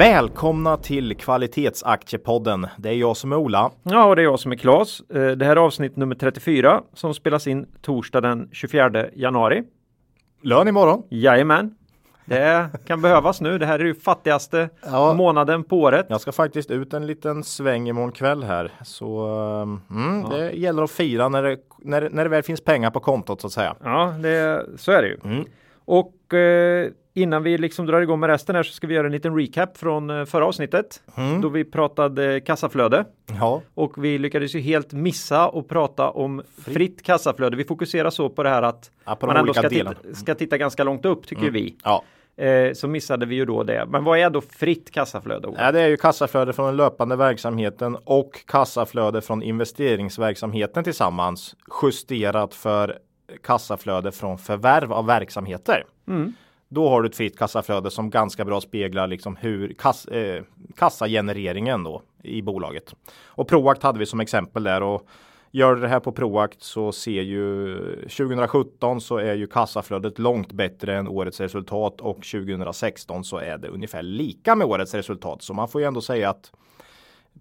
Välkomna till Kvalitetsaktiepodden. Det är jag som är Ola. Ja, och det är jag som är Klas. Eh, det här är avsnitt nummer 34 som spelas in torsdag den 24 januari. Lön imorgon. Jajamän. Det kan behövas nu. Det här är ju fattigaste Ja. månaden på året. Jag ska faktiskt ut en liten sväng imorgon kväll här. Så mm, det gäller att fira när det, när, när det väl finns pengar på kontot så att säga. Ja, det, så är det ju. Mm. Och eh, innan vi liksom drar igång med resten här så ska vi göra en liten recap från eh, förra avsnittet. Mm. Då vi pratade kassaflöde. Ja, Och vi lyckades ju helt missa och prata om fritt, kassaflöde. Vi fokuserar så på det här att Ja, man ändå ska titta, ska titta ganska långt upp tycker vi. ja. Eh, så missade vi ju då det. Men vad är då fritt kassaflöde? Ja, det är ju kassaflöde från den löpande verksamheten och kassaflöde från investeringsverksamheten tillsammans justerat för kassaflöde från förvärv av verksamheter. Då har du ett fritt kassaflöde som ganska bra speglar liksom hur kass, eh, kassagenereringen då i bolaget. Och Proact hade vi som exempel där och gör det här på Proact så ser ju 2017 så är ju kassaflödet långt bättre än årets resultat och 2016 så är det ungefär lika med årets resultat. Så man får ju ändå säga att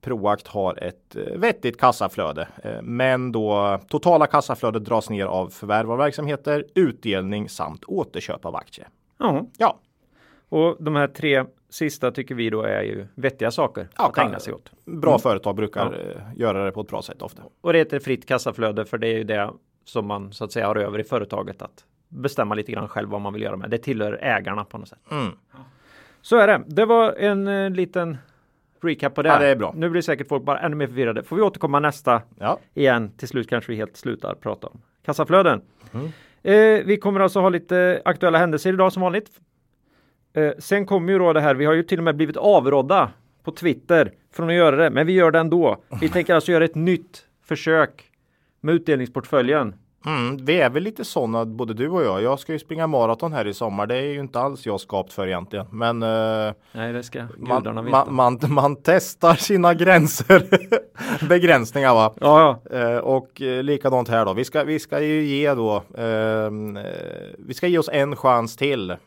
Proact har ett eh, vettigt kassaflöde, eh, men då totala kassaflödet dras ner av förvärv av verksamheter, utdelning samt återköp av aktier. Ja, Ja, och de här tre sista tycker vi då är ju vettiga saker Ja, att kan- ägna sig åt. bra företag brukar eh, göra det på ett bra sätt ofta. Och det heter fritt kassaflöde för det är ju det som man så att säga har över i företaget att bestämma lite grann själv vad man vill göra med. Det tillhör ägarna på något sätt. Mm. Så är det. Det var en eh, liten recap på det. Ja, det är bra. Nu blir säkert folk bara ännu mer förvirrade. Får vi återkomma nästa Ja, igen. Till slut kanske vi helt slutar prata om kassaflöden. Mm. Eh, vi kommer alltså ha lite aktuella händelser idag som vanligt. Eh, sen kommer ju då det här. Vi har ju till och med blivit avrådda på Twitter från att göra det, men vi gör det ändå. Vi tänker alltså göra ett nytt försök med utdelningsportföljen mm, vi är väl lite sådana både du och jag. Jag ska ju springa maraton här i sommar. Det är ju inte alls jag skapt för egentligen, men eh, Nej, det ska gudarna man, veta. man, man, man testar sina gränser. Begränsningar va? ja, ja. Eh, och eh, likadant här då. Vi ska, vi ska ju ge då. ehm, eh, vi ska ge oss en chans till eh,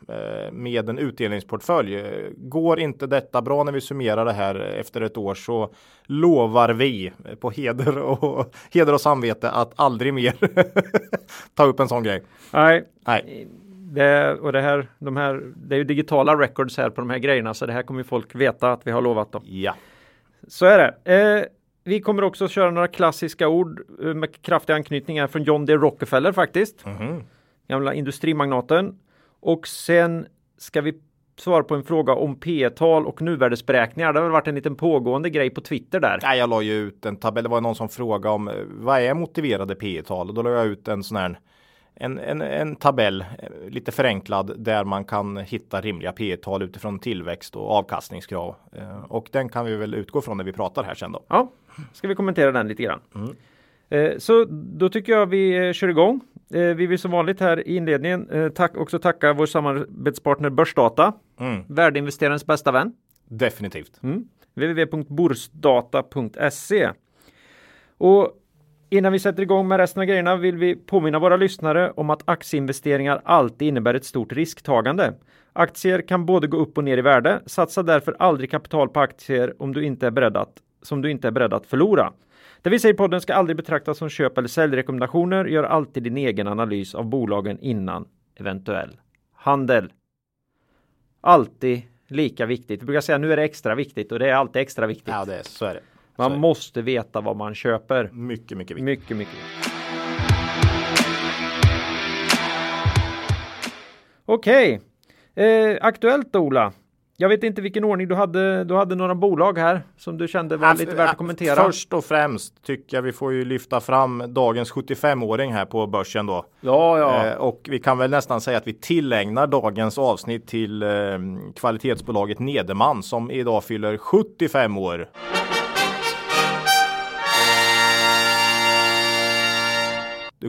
med en utdelningsportfölj. Går inte detta bra när vi summerar det här efter ett år så lovar vi på heder och heder och samvete att aldrig mer ta upp en sån grej. Nej, Nej, det, och det här, de här, det är ju digitala records här på de här grejerna, så det här kommer ju folk veta att vi har lovat dem. ja, Så är det. Eh, vi kommer också köra några klassiska ord eh, med kraftiga anknytningar från John D. Rockefeller faktiskt. Mhm. Gamla industrimagnaten. Och sen ska vi svara på en fråga om P tal och nuvärdesberäkningar. Det har varit en liten pågående grej på Twitter där. Nej, jag la ju ut en tabell. Det var någon som frågade om eh, vad är motiverade P tal och då la jag ut en sån här en, en, en tabell, eh, lite förenklad, där man kan hitta rimliga P tal utifrån tillväxt och avkastningskrav. Eh, Och den kan vi väl utgå från när vi pratar här sen då. Ja, ska vi kommentera den lite grann. Eh, Så då tycker jag vi kör igång. Eh, Vi vill som vanligt här i inledningen eh, tack, också tacka vår samarbetspartner Börsdata, Mm, värdeinvesterarens bästa vän. definitivt. Mm. www.borsdata.se Och innan vi sätter igång med resten av grejerna vill vi påminna våra lyssnare om att aktieinvesteringar alltid innebär ett stort risktagande. Aktier kan både gå upp och ner i värde. Satsa därför aldrig kapital på aktier om du inte är beredd att, som du inte är beredd att förlora. Det vi säger i podden ska aldrig betraktas som köp eller säljrekommendationer. Gör alltid din egen analys av bolagen innan eventuell handel. Alltid lika viktigt. Vi brukar säga nu är det extra viktigt och det är alltid extra viktigt. Ja, det är, så är det. Man så är det. måste veta vad man köper. Mycket, mycket viktigt. Mycket, mycket. Okej, eh, aktuellt Ola. Jag vet inte vilken ordning du hade. Du hade några bolag här som du kände var lite värt att kommentera. Först och främst tycker jag vi får ju lyfta fram dagens 75-åring här på börsen då. Ja, ja. Eh, och vi kan väl nästan säga att vi tillägnar dagens avsnitt till eh, kvalitetsbolaget Nederman som idag fyller 75 år.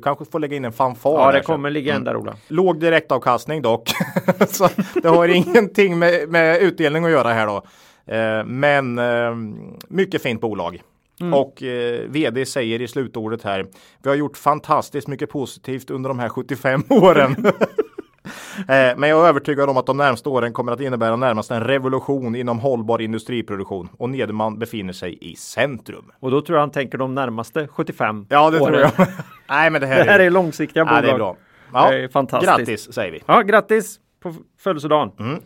Kanske får lägga in en fanfar. Ja, det här kommer ligga en där Ola. Låg direktavkastning dock. så det har ingenting med, med utdelning att göra här då. Eh, men eh, mycket fint bolag. Och eh, vd säger i slutordet här. Vi har gjort fantastiskt mycket positivt under de här 75 åren. Eh, Men jag är övertygad om att de närmaste åren kommer att innebära närmast en revolution inom hållbar industriproduktion och Nederman befinner sig i centrum. Och då tror jag han tänker de närmaste 75 Ja, det åren. tror jag. Nej, men det här, Det här är långsiktiga ja, bolag. det är bra. Ja, Det är fantastiskt. Grattis säger vi. Ja, grattis på födelsedagen. Mm.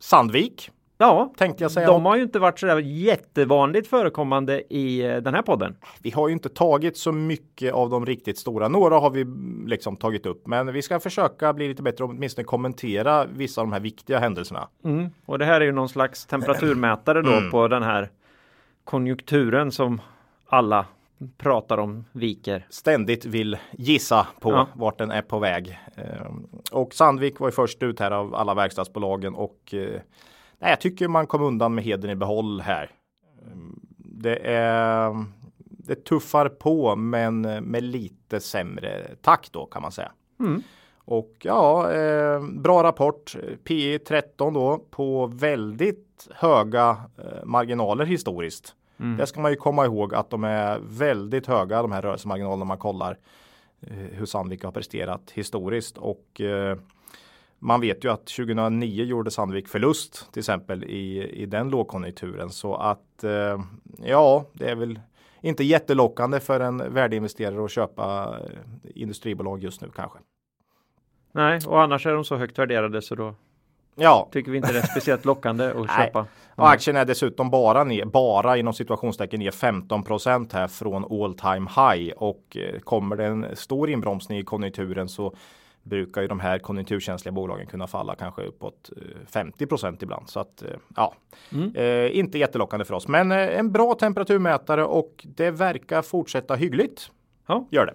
Sandvik Ja, tänkte jag säga. de har ju inte varit sådär jättevanligt förekommande i eh, den här podden. Vi har ju inte tagit så mycket av de riktigt stora. Några har vi liksom tagit upp, men vi ska försöka bli lite bättre och åtminstone kommentera vissa av de här viktiga händelserna. Mm. Och det här är ju någon slags temperaturmätare då Mm. på den här konjunkturen som alla pratar om viker. Ständigt vill gissa på Ja. vart den är på väg. Ehm, Och Sandvik var ju först ut här av alla verkstadsbolagen och eh, nej, jag tycker man kom undan med heden i behåll här. Det är det tuffar på men med lite sämre takt då kan man säga. Mm. Och ja, eh, bra rapport. P 13 då på väldigt höga eh, marginaler historiskt. Mm. Det ska man ju komma ihåg att de är väldigt höga de här rörelsemarginalerna man kollar eh, hur Sandvik har presterat historiskt och eh, man vet ju att 2009 gjorde Sandvik förlust till exempel i, i den lågkonjunkturen. Så att eh, ja, det är väl inte jättelockande för en värdeinvesterare att köpa eh, industribolag just nu kanske. Nej, och annars är de så högt värderade så då Ja, tycker vi inte det är speciellt lockande att köpa. och aktien är dessutom bara ner, bara inom situationstecken ner 15 här från all time high. Och eh, kommer det en stor inbromsning i konjunkturen så brukar ju de här konjunkturkänsliga bolagen kunna falla kanske uppåt eh, 50% ibland. Så att eh, ja, Mm. eh, inte jättelockande för oss, men eh, en bra temperaturmätare och det verkar fortsätta hyggligt. Ja. Gör det.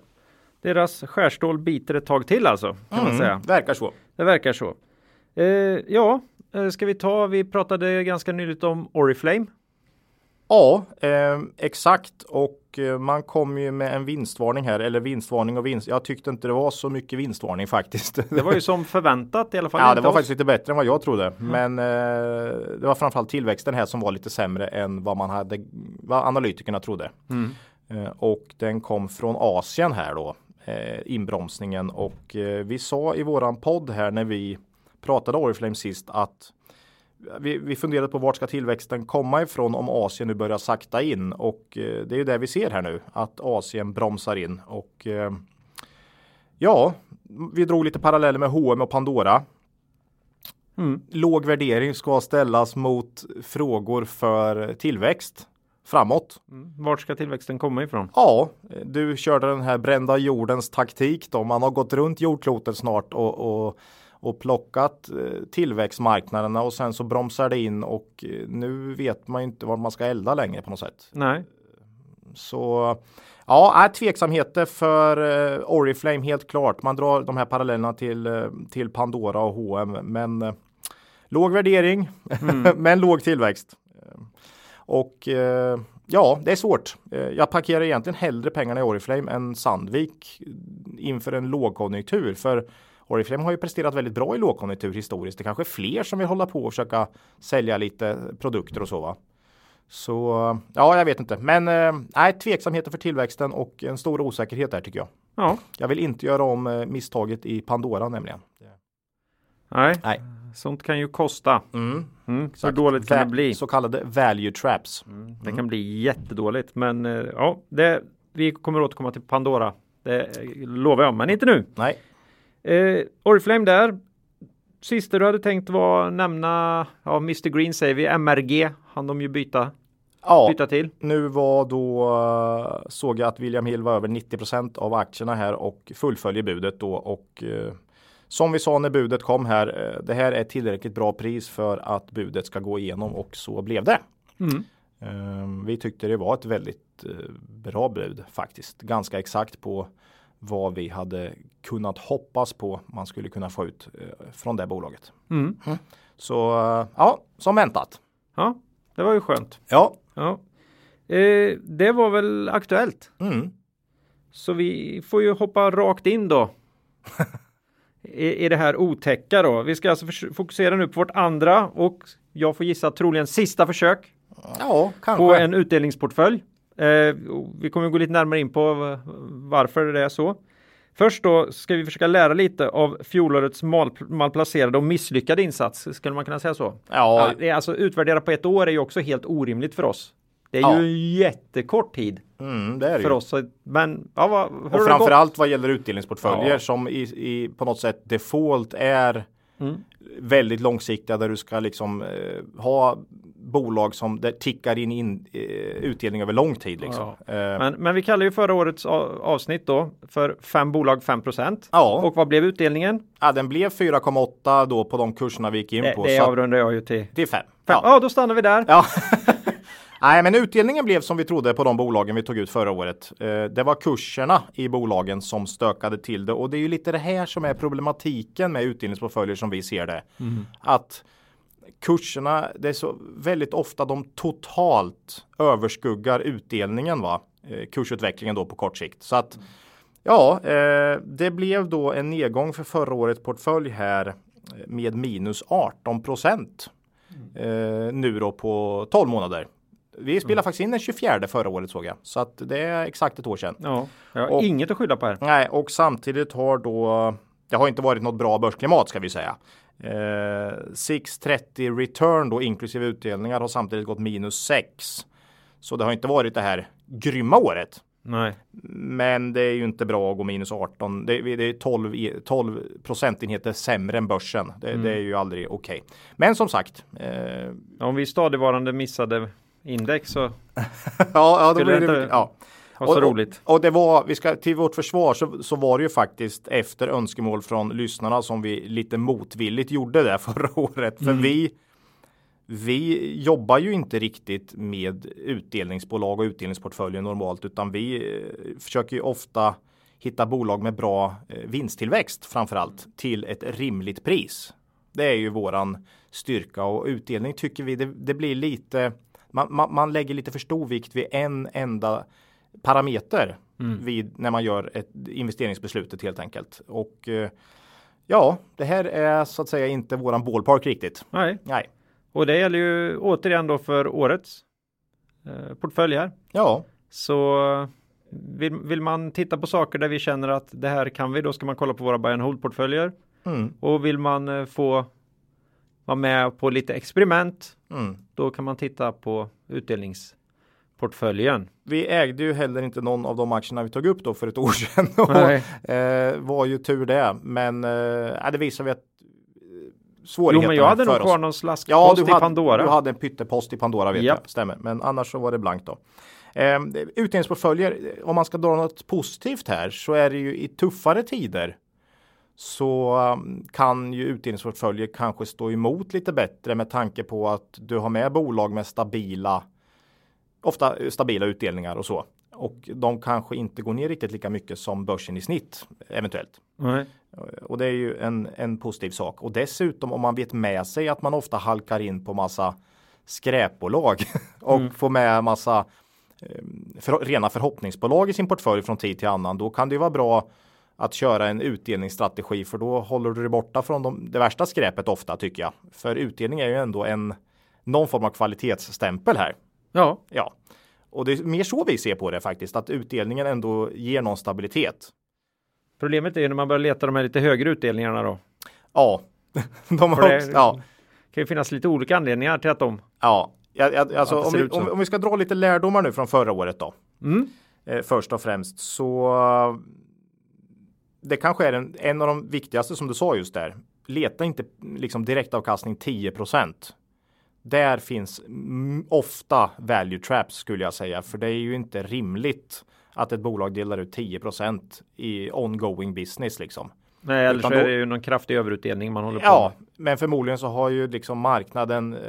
Deras skärstål biter ett tag till alltså, kan man säga. Verkar så. Det verkar så. Eh, ja, eh, ska vi ta, vi pratade ganska nyligt om Oriflame. Ja, eh, exakt. Och eh, man kom ju med en vinstvarning här, eller vinstvarning och vinst. Jag tyckte inte det var så mycket vinstvarning faktiskt. Det var ju som förväntat i alla fall. ja, det var oss. faktiskt lite bättre än vad jag trodde. Men eh, det var framförallt tillväxten här som var lite sämre än vad man hade, vad analytikerna trodde. Mm. Eh, och den kom från Asien här då, eh, inbromsningen. Och eh, vi sa i våran podd här när vi pratade Oriflame sist att vi, vi funderade på vart ska tillväxten komma ifrån om Asien nu börjar sakta in och eh, det är ju det vi ser här nu att Asien bromsar in och eh, ja, vi drog lite paralleller med H&M och Pandora. Mm. Låg värdering ska ställas mot frågor för tillväxt framåt. Mm. Vart ska tillväxten komma ifrån? Ja, du körde den här brända jordens taktik då. Man har gått runt jordklotet snart och, och, och plockat eh, tillväxtmarknaderna och sen så bromsar det in och eh, nu vet man ju inte var man ska elda längre på något sätt. Nej, Så ja, är tveksamheter för eh, Oriflame helt klart. Man drar de här parallellerna till, till Pandora och H&M men låg värdering men låg tillväxt. Och ja, det är svårt. Jag parkerar egentligen hellre pengarna i Oriflame än Sandvik inför en lågkonjunktur. För Oriflame har ju presterat väldigt bra i lågkonjunktur historiskt. Det kanske är fler som vill hålla på och försöka sälja lite produkter och så va. Så ja, jag vet inte. Men eh, nej, tveksamheter för tillväxten och en stor osäkerhet där tycker jag. ja, Jag vill inte göra om eh, misstaget i Pandora nämligen. nej, Nej. sånt kan ju kosta. Mm. Mm. Så dåligt kan det bli. Så kallade value traps. Det kan bli jättedåligt, men eh, ja, det, vi kommer återkomma till Pandora. Det lovar jag, men inte nu. Nej, Eh, Oriflame där. Sista du hade tänkt var nämna, ja, Mr Green säger vi, MRG han de ju byta, ja, byta till. nu var då eh, såg jag att William Hill var över 90% av aktierna här och fullföljer budet då och eh, som vi sa när budet kom här, eh, det här är tillräckligt bra pris för att budet ska gå igenom och så blev det. Mm. Eh, Vi tyckte det var ett väldigt eh, bra bud faktiskt. Ganska exakt på vad vi hade kunnat hoppas på man skulle kunna få ut eh, från det bolaget. Mm. Så eh, ja, som väntat. Ja, det var ju skönt. Ja. Ja. Eh, det var väl aktuellt. Mm. Så vi får ju hoppa rakt in då. I, I det här otäcka då. Vi ska alltså fokusera nu på vårt andra och jag får gissa troligen sista försök. Ja, kanske. På en utdelningsportfölj. Eh, vi kommer gå lite närmare in på varför det är så. Först då ska vi försöka lära lite av fjolårets mal, malplacerade och misslyckade insats. Skulle man kunna säga så? Ja. ja alltså utvärdera på ett år är ju också helt orimligt för oss. Det är ja. ju jättekort tid. Mm, det är för ju. oss. Men ja, vad, och framförallt vad gäller utdelningsportföljer ja. som i, i, på något sätt default är mm. väldigt långsiktiga där du ska liksom eh, ha bolag som det tickar in, in uh, utdelning över lång tid. Liksom. Ja. Uh, men, men, vi kallar ju förra årets avsnitt då för fem bolag 5 Ja. Och vad blev utdelningen? Ja, den blev 4,8 då på de kurserna vi gick in det, på. Det avrundar jag ju till. Till 5. Ja. ja, då stannar vi där. Ja. Nej, men utdelningen blev som vi trodde på de bolagen vi tog ut förra året. Uh, det var kurserna i bolagen som stökade till det och det är ju lite det här som är problematiken med utdelningsportföljer som vi ser det. Mm. Att kurserna, det är så väldigt ofta de totalt överskuggar utdelningen va? Eh, kursutvecklingen då på kort sikt. Så att ja, eh, det blev då en nedgång för förra årets portfölj här eh, med minus 18 procent. Nu då på 12 månader. Vi spelade mm. faktiskt in den 24 förra året såg jag. Så att det är exakt ett år sedan. Ja, jag har och, inget att skylla på här. Nej, och samtidigt har då det har inte varit något bra börsklimat ska vi säga. Eh, 630 return då inklusive utdelningar har samtidigt gått minus 6. Så det har inte varit det här grymma året. Nej. Men det är ju inte bra att gå minus 18. Det, det är 12, 12 procentenheter sämre än börsen. Det, mm. det är ju aldrig okej. Okay. Men som sagt. Eh, om vi stadigvarande missade index så. ja, ja, då blir det, inte... ja. Och så roligt. Och, och, det var, vi ska till vårt försvar så, så var det ju faktiskt efter önskemål från lyssnarna som vi lite motvilligt gjorde det förra året. För mm. vi vi jobbar ju inte riktigt med utdelningsbolag och utdelningsportföljer normalt utan vi eh, försöker ju ofta hitta bolag med bra eh, vinsttillväxt framförallt till ett rimligt pris. Det är ju våran styrka och utdelning tycker vi det, det blir lite man, man, man, lägger lite för stor vikt vid en enda parameter mm. vid, när man gör ett investeringsbeslutet helt enkelt. Och eh, ja, det här är så att säga inte våran ballpark riktigt. Nej. Nej. Och det gäller ju återigen då för årets eh, portfölj här. Ja. Så vill, vill, man titta på saker där vi känner att det här kan vi, då ska man kolla på våra buy and hold portföljer. Mm. Och vill man eh, få vara med på lite experiment, mm. då kan man titta på utdelnings portföljen. Vi ägde ju heller inte någon av de aktierna vi tog upp då för ett år sedan. och, eh, var ju tur det. Men eh, det visar vi att svårigheterna Jo, men jag hade nog kvar någon slaskpost ja, i Pandora. Du hade en pyttepost i Pandora vet yep. jag, stämmer. Men annars så var det blankt då. Eh, utdelningsportföljer, om man ska dra något positivt här så är det ju i tuffare tider så um, kan ju utdelningsportföljer kanske stå emot lite bättre med tanke på att du har med bolag med stabila ofta stabila utdelningar och så. Och de kanske inte går ner riktigt lika mycket som börsen i snitt eventuellt. Nej. Och det är ju en, en positiv sak. Och dessutom om man vet med sig att man ofta halkar in på massa skräpbolag och mm. får med massa eh, för, rena förhoppningsbolag i sin portfölj från tid till annan. Då kan det vara bra att köra en utdelningsstrategi för då håller du dig borta från de, det värsta skräpet ofta tycker jag. För utdelning är ju ändå en någon form av kvalitetsstämpel här. Ja. Ja. Och det är mer så vi ser på det faktiskt, att utdelningen ändå ger någon stabilitet. Problemet är ju när man börjar leta de här lite högre utdelningarna då. Ja, de har också, ja. Kan ju finnas lite olika anledningar till att de. Ja, alltså, om, vi, om, om, vi ska dra lite lärdomar nu från förra året då. Mm. Eh, först och främst så. Det kanske är en, en av de viktigaste som du sa just där. Leta inte liksom direktavkastning 10 där finns ofta value traps skulle jag säga, för det är ju inte rimligt att ett bolag delar ut 10% i ongoing business liksom. Nej, eller så är det ju någon kraftig överutdelning man håller på Ja, men förmodligen så har ju liksom marknaden eh,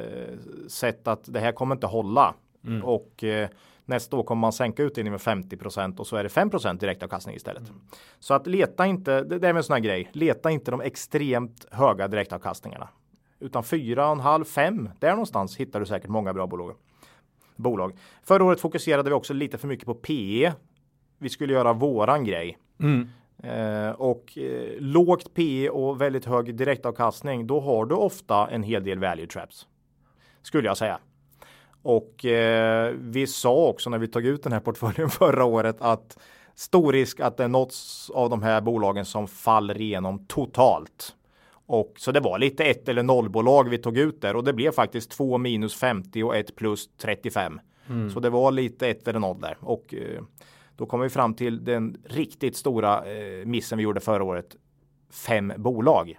sett att det här kommer inte hålla mm. och eh, nästa år kommer man sänka utdelningen med 50% och så är det 5% direktavkastning istället. Mm. Så att leta inte, det, det är en sån här grej, leta inte de extremt höga direktavkastningarna. Utan 4,5, 5. Där någonstans hittar du säkert många bra bolag. bolag. Förra året fokuserade vi också lite för mycket på PE. vi skulle göra våran grej. Eh, och eh, lågt P och väldigt hög direktavkastning, då har du ofta en hel del value traps. Skulle jag säga. Och eh, vi sa också när vi tog ut den här portföljen förra året att stor risk att det är något av de här bolagen som faller igenom totalt. Och så det var lite ett eller noll bolag vi tog ut där och det blev faktiskt två minus 50 och ett plus 35. Så det var lite ett eller noll där och eh, då kom vi fram till den riktigt stora eh, missen vi gjorde förra året. Fem bolag.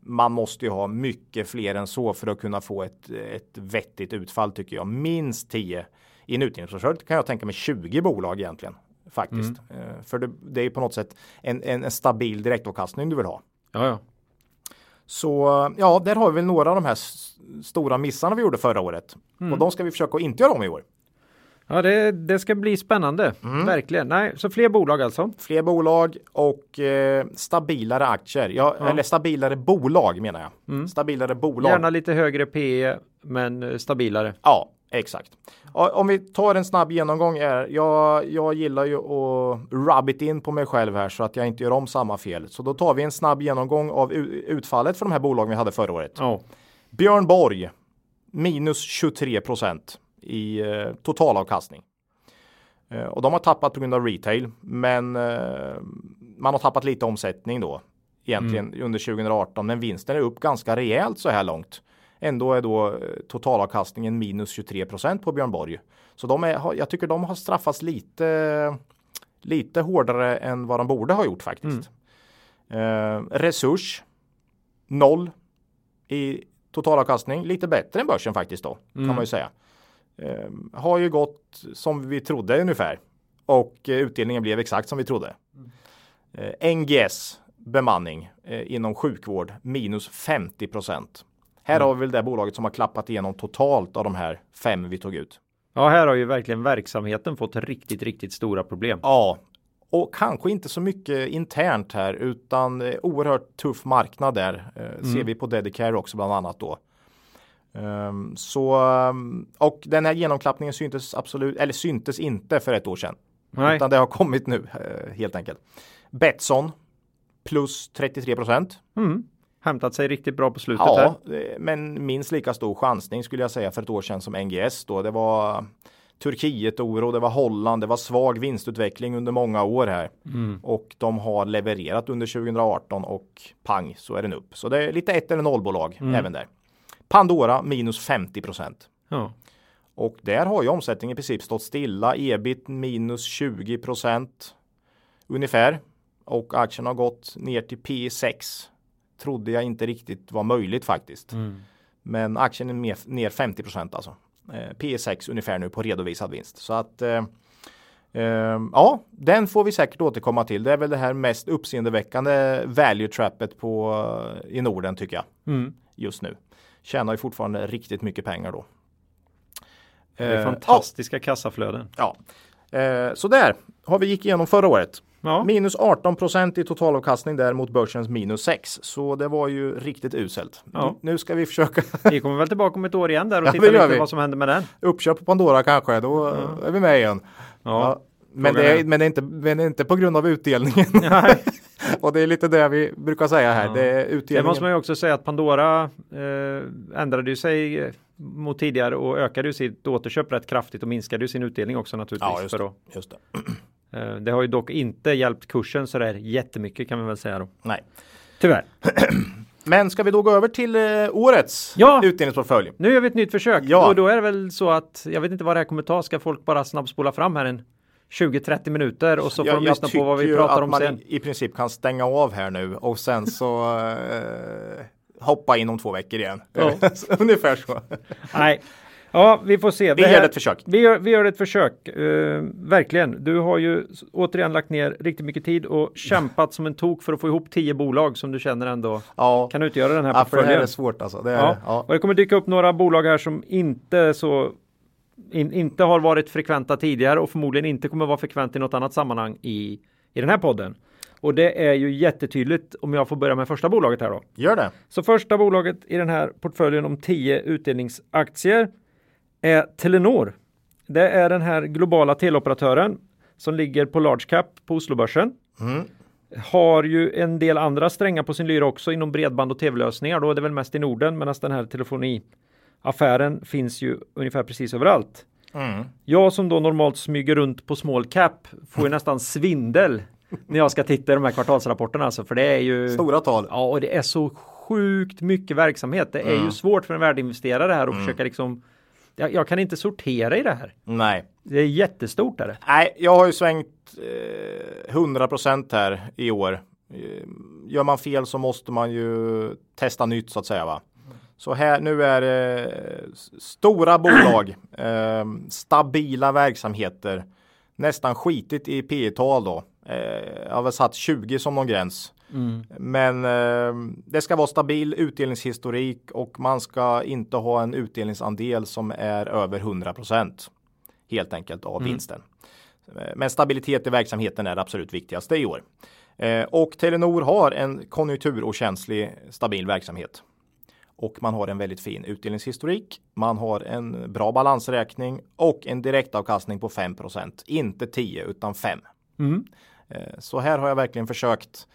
Man måste ju ha mycket fler än så för att kunna få ett, ett vettigt utfall tycker jag. Minst 10. I en utdelningsportfölj kan jag tänka mig 20 bolag egentligen. Faktiskt. Eh, för det, det är på något sätt en, en, en stabil direktavkastning du vill ha. Ja, ja. Så ja, där har vi väl några av de här stora missarna vi gjorde förra året. Och de ska vi försöka att inte göra om i år. Ja, det, det ska bli spännande. Verkligen. Nej, så fler bolag alltså. Fler bolag och eh, stabilare aktier. Ja, Eller stabilare bolag menar jag. Stabilare bolag. Gärna lite högre PE, men eh, stabilare. Ja, exakt. Om vi tar en snabb genomgång. Är, jag, jag gillar ju att rub it in på mig själv här så att jag inte gör om samma fel. Så då tar vi en snabb genomgång av utfallet för de här bolagen vi hade förra året. Ja. Björn Borg minus 23 procent i eh, totalavkastning. Eh, och de har tappat på grund av retail, men eh, man har tappat lite omsättning då egentligen under 2018. Men vinsten är upp ganska rejält så här långt. Ändå är då eh, totalavkastningen minus 23 procent på Björn Borg. Så de är, jag tycker de har straffats lite, lite hårdare än vad de borde ha gjort faktiskt. Eh, resurs noll i totalavkastning. Lite bättre än börsen faktiskt då kan man ju säga. Eh, har ju gått som vi trodde ungefär och eh, utdelningen blev exakt som vi trodde. Eh, NGS bemanning eh, inom sjukvård minus 50 procent. Här har vi väl det bolaget som har klappat igenom totalt av de här fem vi tog ut. ja, här har ju verkligen verksamheten fått riktigt, riktigt stora problem. Ja, och kanske inte så mycket internt här utan eh, oerhört tuff marknad där. Eh, Ser vi på Dedicare också bland annat då. Ehm, så ehm, och den här genomklappningen syntes absolut eller syntes inte för ett år sedan. Nej. Utan det har kommit nu eh, helt enkelt. Betsson plus 33 procent. Mm. Hämtat sig riktigt bra på slutet här. Ja, eh, men minst lika stor chansning skulle jag säga för ett år sedan som NGS då. Det var Turkiet oro, det var Holland, det var svag vinstutveckling under många år här. Och de har levererat under 2018 och pang så är den upp. Så det är lite ett eller noll bolag även där. Pandora minus 50 procent. Ja. Och där har ju omsättningen i princip stått stilla. Ebit minus 20 procent ungefär. Och aktien har gått ner till P6. Trodde jag inte riktigt var möjligt faktiskt. Men aktien är mer, ner 50 procent alltså. Eh, P6 ungefär nu på redovisad vinst. Så att eh, eh, ja, den får vi säkert återkomma till. Det är väl det här mest uppseendeväckande value trappet på eh, i Norden tycker jag Mm. just nu. Tjänar ju fortfarande riktigt mycket pengar då. Det är Eh, fantastiska kassaflöden. Ja, eh, så där har vi gick igenom förra året. Ja. Minus 18 procent i totalavkastning där mot börsens minus 6. Så det var ju riktigt uselt. Ja. Nu ska vi försöka Vi kommer väl tillbaka om ett år igen där och Ja, titta det lite vi. vad som händer med den. uppköp på Pandora kanske. Då är vi med igen. Ja. Men, det är, men, det är inte, men det är inte på grund av utdelningen. Och det är lite det vi brukar säga här. Ja. Det är Det utdelningen. måste man ju också säga att Pandora eh, ändrade ju sig eh, mot tidigare och ökade ju sitt återköp rätt kraftigt och minskade ju sin utdelning också naturligtvis. Ja, just för det. att, Just det. eh, det har ju dock inte hjälpt kursen sådär jättemycket kan vi väl säga då. Nej. Tyvärr. Men ska vi då gå över till eh, årets Ja. utdelningsportfölj? Nu gör vi ett nytt försök Ja. och då är det väl så att jag vet inte vad det här kommer ta. Ska folk bara snabbspola fram här en 20-30 minuter och så får de lyssna på vad vi tycker pratar att om man sen. I, I princip kan stänga av här nu och sen så eh, hoppa in om två veckor igen. Ja. Ungefär så. Nej. Ja, vi får se. Vi Det gör här- ett försök. Vi gör, vi gör ett försök. Eh, verkligen. Du har ju återigen lagt ner riktigt mycket tid och kämpat som en tok för att få ihop tio bolag som du känner ändå Ja, kan utgöra den här ja för det här portföljen. är svårt alltså. Det är, Ja. ja. Ja. Och det kommer dyka upp några bolag här som inte så in, inte har varit frekventa tidigare och förmodligen inte kommer vara frekvent i något annat sammanhang i, i den här podden. Och det är ju jättetydligt om jag får börja med första bolaget här då. Gör det. Så första bolaget i den här portföljen om 10 utdelningsaktier är Telenor. Det är den här globala teleoperatören som ligger på large cap på Oslobörsen. Mm. Har ju en del andra strängar på sin lyra också inom bredband och tv-lösningar. Då är det väl mest i Norden medan den här telefoniaffären finns ju ungefär precis överallt. Mm. Jag som då normalt smyger runt på small cap får ju nästan svindel när jag ska titta i de här kvartalsrapporterna alltså för det är ju Stora tal. Ja, och det är så sjukt mycket verksamhet. Det är Mm. ju svårt för en värdeinvesterare här att försöka liksom jag, jag kan inte sortera i det här. Nej. Det är jättestort där. Nej, jag har ju svängt eh, 100% här i år. Eh, Gör man fel så måste man ju testa nytt så att säga. Va? Så här nu är det stora bolag, eh, stabila verksamheter, nästan skitigt i P tal då. Eh, jag har väl satt 20 som någon gräns. Men eh, det ska vara stabil utdelningshistorik och man ska inte ha en utdelningsandel som är över 100% helt enkelt av vinsten. Eh, Men stabilitet i verksamheten är det absolut viktigaste i år. Eh, Och Telenor har en konjunkturokänslig stabil verksamhet. Och man har en väldigt fin utdelningshistorik. Man har en bra balansräkning och en direktavkastning på 5% Inte 10 utan 5. Mm. Eh, Så här har jag verkligen försökt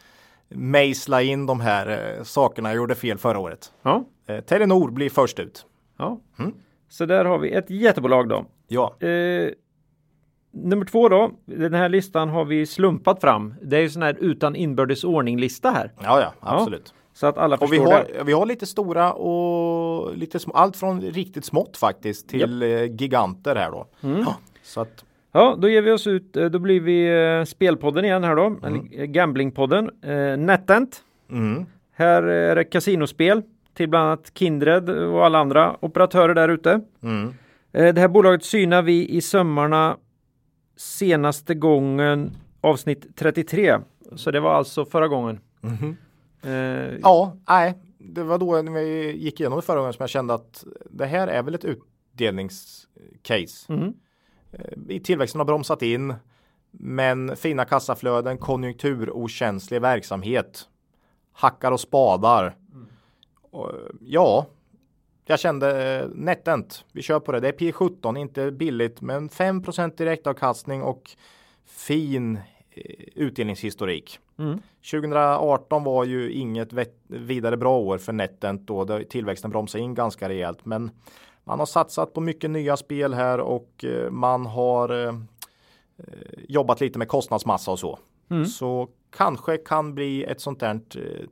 mejsla in de här eh, sakerna jag gjorde fel förra året. Ja, Eh, Telenor blir först ut. ja. Mm. Så där har vi ett jättebolag då. Ja, Eh, nummer två då. Den här listan har vi slumpat fram. Det är ju sån här utan inbördes ordning lista här. ja, ja absolut. Så att alla Och vi förstår har, det. vi har lite stora och lite små, allt från riktigt smått faktiskt till eh, giganter här då. Mm. Ja, så att, Ja, då ger vi oss ut. eh, Då blir vi eh, Spelpodden igen här då. Mm. Eh, Gamblingpodden. Eh, NetEnt. mm, Här är det kasinospel till bland annat Kindred och alla andra operatörer där ute. mm, Eh, Det här bolaget synar vi i sömmarna senaste gången avsnitt 33. Så det var alltså förra gången. mhm. Eh, Ja, nej, det var då när vi gick igenom det förra gången som jag kände att det här är väl ett utdelningscase. mhm. I tillväxten har bromsat in, men fina kassaflöden, konjunkturokänslig verksamhet, hackar och spadar. Och, ja, jag kände eh, NetEnt, vi kör på det. Det är P17, inte billigt, men 5% direktavkastning och fin eh, utdelningshistorik. Mm. 2018 var ju inget vidare bra år för NetEnt då tillväxten bromsade in ganska rejält. Men man har satsat på mycket nya spel här och eh, man har eh, eh, jobbat lite med kostnadsmassa och så. Mm. Så kanske kan bli ett sånt där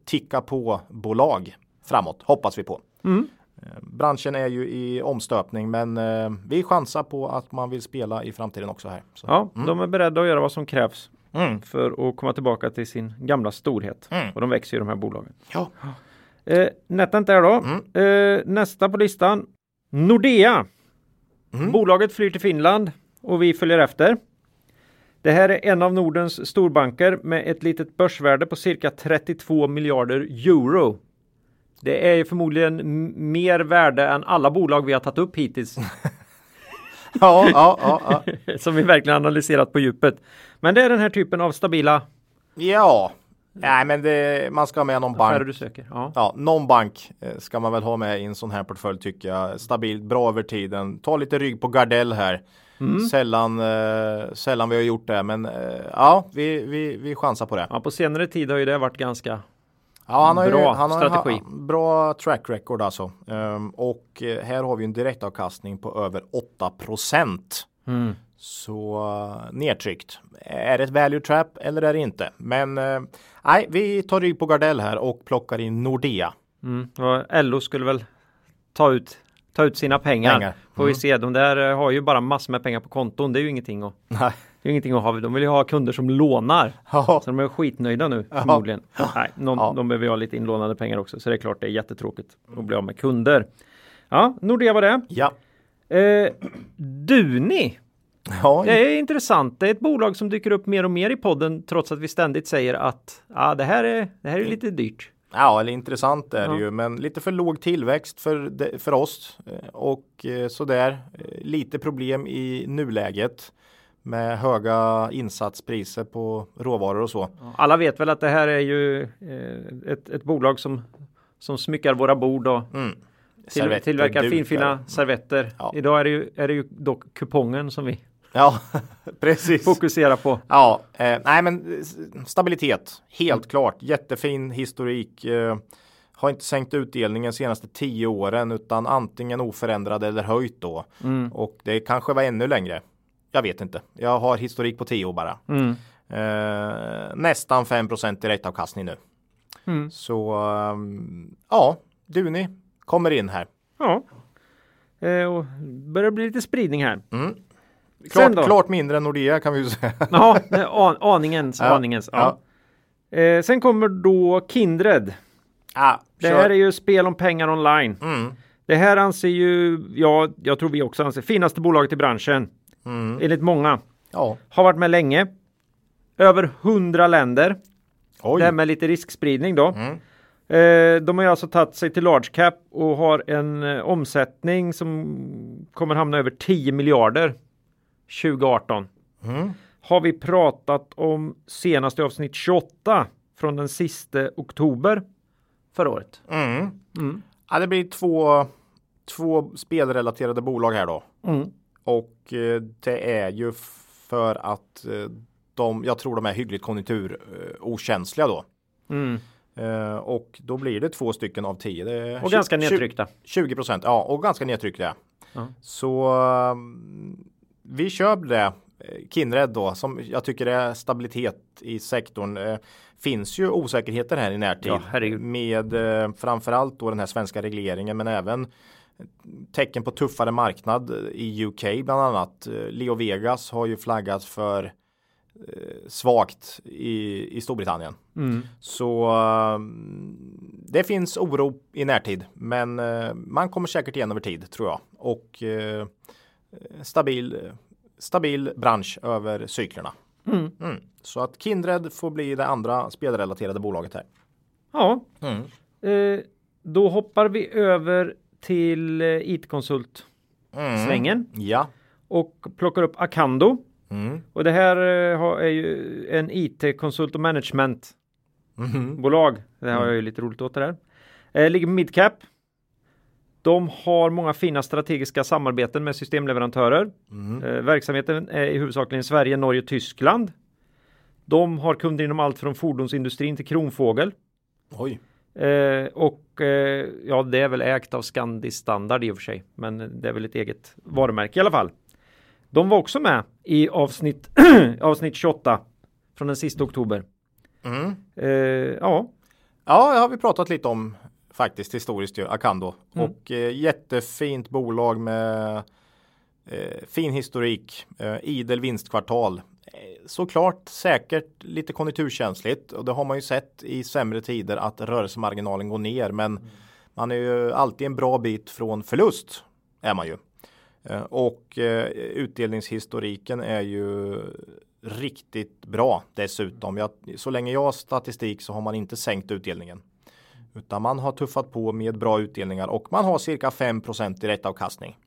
ticka på bolag framåt, hoppas vi på. Mm. Branschen är ju i omstöpning men vi chansar på att man vill spela i framtiden också här. Så. Ja, Mm. de är beredda att göra vad som krävs Mm. för att komma tillbaka till sin gamla storhet. Mm. Och de växer ju de här bolagen. Ja. Eh, NetEnt där då. Mm. Eh, nästa på listan. Nordea. Mm. Bolaget flyr till Finland och vi följer efter. Det här är en av Nordens storbanker med ett litet börsvärde på cirka 32 miljarder euro. Det är ju förmodligen mer värde än alla bolag vi har tagit upp hittills. Ja, ja, ja. som vi verkligen analyserat på djupet. Men det är den här typen av stabila Ja, nej men det, man ska ha med någon bank. du söker. Ja. Ja, någon bank eh, ska man väl ha med i en sån här portfölj tycker jag. Stabilt, bra över tiden. Ta lite rygg på Gardell här. Mm. Sällan, eh, sällan vi har gjort det, men eh, ja, vi, vi, vi chansar på det. ja, på senare tid har ju det varit ganska Ja, han har ju, Bra han har strategi. Ha, bra track record alltså. Ehm, och eh, här har vi en direktavkastning på över 8 procent. Mm. Så uh, nedtryckt. Är det ett value trap eller är det inte? Men eh, nej, vi tar rygg på Gardell här och plockar in Nordea. Mm. Och LO skulle väl ta ut, ta ut sina pengar. Pengar. Får vi Mm. se. De där eh, har ju bara massor med pengar på konton. Det är ju ingenting att, Nej. det är ingenting att ha. De vill ju ha kunder som lånar. Så de är skitnöjda nu förmodligen. Nej, någon, de behöver ju ha lite inlånade pengar också. Så det är klart det är jättetråkigt att bli av med kunder. Ja, Nordea var det. ja. Eh, Duni. Ja. Det är intressant. Det är ett bolag som dyker upp mer och mer i podden trots att vi ständigt säger att ah, det, här är, det här är lite dyrt. Ja, eller intressant är det Ja. ju, men lite för låg tillväxt för, för oss eh, och eh, sådär. Eh, Lite problem i nuläget med höga insatspriser på råvaror och så. Alla vet väl att det här är ju ett, ett bolag som, som smyckar våra bord och Mm. till, Servetter, tillverkar dukar. finfina servetter. Ja. Idag är det, ju, är det ju dock kupongen som vi Ja, precis. fokusera på. Ja, eh, nej men stabilitet. Helt klart. Jättefin historik. Eh, har inte sänkt utdelningen senaste tio åren utan antingen oförändrad eller höjt då. Och det kanske var ännu längre. Jag vet inte. Jag har historik på tio år bara. Eh, nästan 5% direktavkastning nu. Så ehm, ja, Duni kommer in här. Ja. Eh, och börjar bli lite spridning här. Mm. Klart, klart mindre än Nordea kan vi ju säga. Ja, an, aningens, Ja, aningens. Ja. Eh, sen kommer då Kindred. Ah, Det här är ju spel om pengar online. Mm. Det här anser ju, ja, jag tror vi också anser, finaste bolaget i branschen. Mm. Enligt många. Ja, Har varit med länge. Över hundra länder. oj. Det här med lite riskspridning då. Mm. Eh, de har ju alltså tagit sig till large cap och har en eh, omsättning som kommer hamna över 10 miljarder 2018. Mm. Har vi pratat om senaste avsnitt 28 från den sista oktober förra året. Mm. Mm. Ja, det blir två, två spelrelaterade bolag här då. Mm. Och eh, det är ju för att eh, de, jag tror de är hyggligt konjunkturokänsliga då. Mm. Eh, och då blir det två stycken av tio. Det Och ganska nedtryckta. 20 procent, ja och ganska nedtryckta. Så um, vi köper det. Eh, Kindred då som jag tycker är stabilitet i sektorn. Eh, finns ju osäkerheter här i närtid Ja, med eh, framförallt då den här svenska regleringen men även tecken på tuffare marknad i UK bland annat. Leo Vegas har ju flaggat för eh, svagt i, i Storbritannien. Mm. Så det finns oro i närtid, men man kommer säkert igen över tid tror jag. Och stabil, stabil bransch över cyklerna. Mm. Mm. Så att Kindred får bli det andra spelrelaterade bolaget här. Ja, Mm. eh, då hoppar vi över till eh, IT-konsult Mm. svängen Ja. och plockar upp Acando. Mm. Och det här eh, är ju en IT-konsult och managementbolag. Mhm. Det har jag ju lite roligt åt det där. Eh, ligger på midcap. De har många fina strategiska samarbeten med systemleverantörer. Mm. Eh, verksamheten är i huvudsakligen Sverige, Norge och Tyskland. De har kunder inom allt från fordonsindustrin till Kronfågel. Oj. Eh, och eh, ja, det är väl ägt av Scandi Standard i och för sig, men det är väl ett eget varumärke i alla fall. De var också med i avsnitt, avsnitt 28 från den sista oktober. Mm. Eh, ja, Ja, det har vi pratat lite om faktiskt historiskt ju, Acando. Mm. Och eh, jättefint bolag med eh, fin historik, eh, idel vinstkvartal. Eh, såklart säkert lite konjunkturkänsligt och det har man ju sett i sämre tider att rörelsemarginalen går ner. Men man är ju alltid en bra bit från förlust är man ju. Eh, och eh, utdelningshistoriken är ju riktigt bra dessutom. Jag, så länge jag har statistik så har man inte sänkt utdelningen. Utan man har tuffat på med bra utdelningar och man har cirka 5 direktavkastning.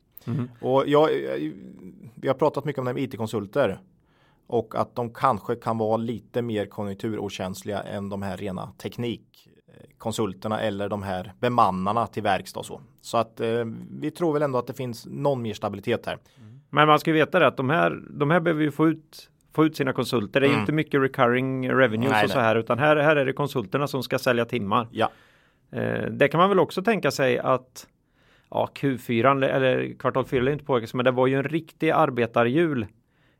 Och jag, vi har pratat mycket om det med IT-konsulter. Och att de kanske kan vara lite mer konjunkturokänsliga än de här rena teknikkonsulterna eller de här bemannarna till verkstad och så. Så att eh, vi tror väl ändå att det finns någon mer stabilitet här. men man ska ju veta det att de här, de här behöver ju få ut, få ut sina konsulter. Det är Mm. inte mycket recurring revenues Nej, och så här, utan här, här är det konsulterna som ska sälja timmar. Ja, Eh, det kan man väl också tänka sig att ja, Q4 eller kvartal 4 är inte påverkas, men det var ju en riktig arbetarjul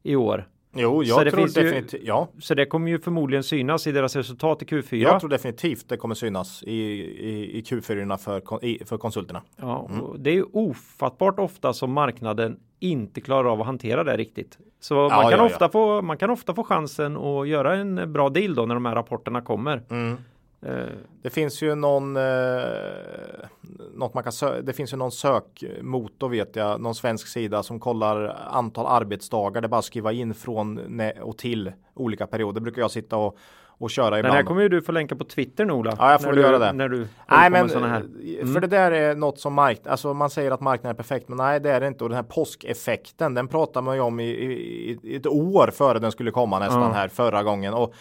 i år. jo, Så jag det tror definitivt. Ja, Så det kommer ju förmodligen synas i deras resultat i Q4. jag tror definitivt det kommer synas i, i, i Q4 för, i, för konsulterna. Ja, och det är ju ofattbart ofta som marknaden inte klarar av att hantera det riktigt. Så man, Ja, kan ja, ofta Få, man kan ofta få chansen att göra en bra deal då när de här rapporterna kommer. Mm. Eh, Det finns ju någon, eh, man kan sö- det finns ju någon sökmotor vet jag, någon svensk sida som kollar antal arbetsdagar. Det är bara att skriva in från och till olika perioder. brukar jag sitta och, och köra den ibland. här kommer ju du få länka på Twitter nu Ola. Ja, jag får när du, göra det. När du Nej men eh, för det där är något som marknaden, alltså man säger att marknaden är perfekt men nej det är det inte och den här påskeffekten den pratar man ju om i, i, i ett år före den skulle komma nästan Ja. här förra gången och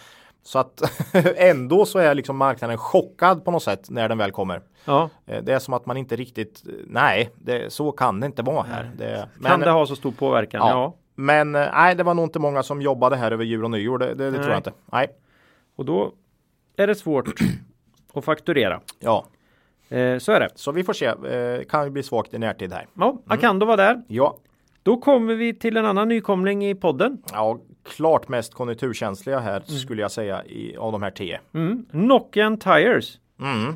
så att ändå så är liksom marknaden chockad på något sätt när den väl kommer. Ja, Eh, Det är som att man inte riktigt, nej, det, så kan det inte vara här. Det, kan men, det ha så stor påverkan? Ja. Ja. Men eh, nej, det var nog inte många som jobbade här över jul och nyår. Det, det, tror jag inte. Nej. Och då är det svårt att fakturera. Ja, Eh, så är det. så vi får se. Eh, kan ju bli svagt i närtid här. Ja, Akando var där. Ja, Då kommer vi till en annan nykomling i podden. ja klart mest konjunkturkänsliga här skulle jag säga i, av de här tio. Mm. Nokian Tires. Mm.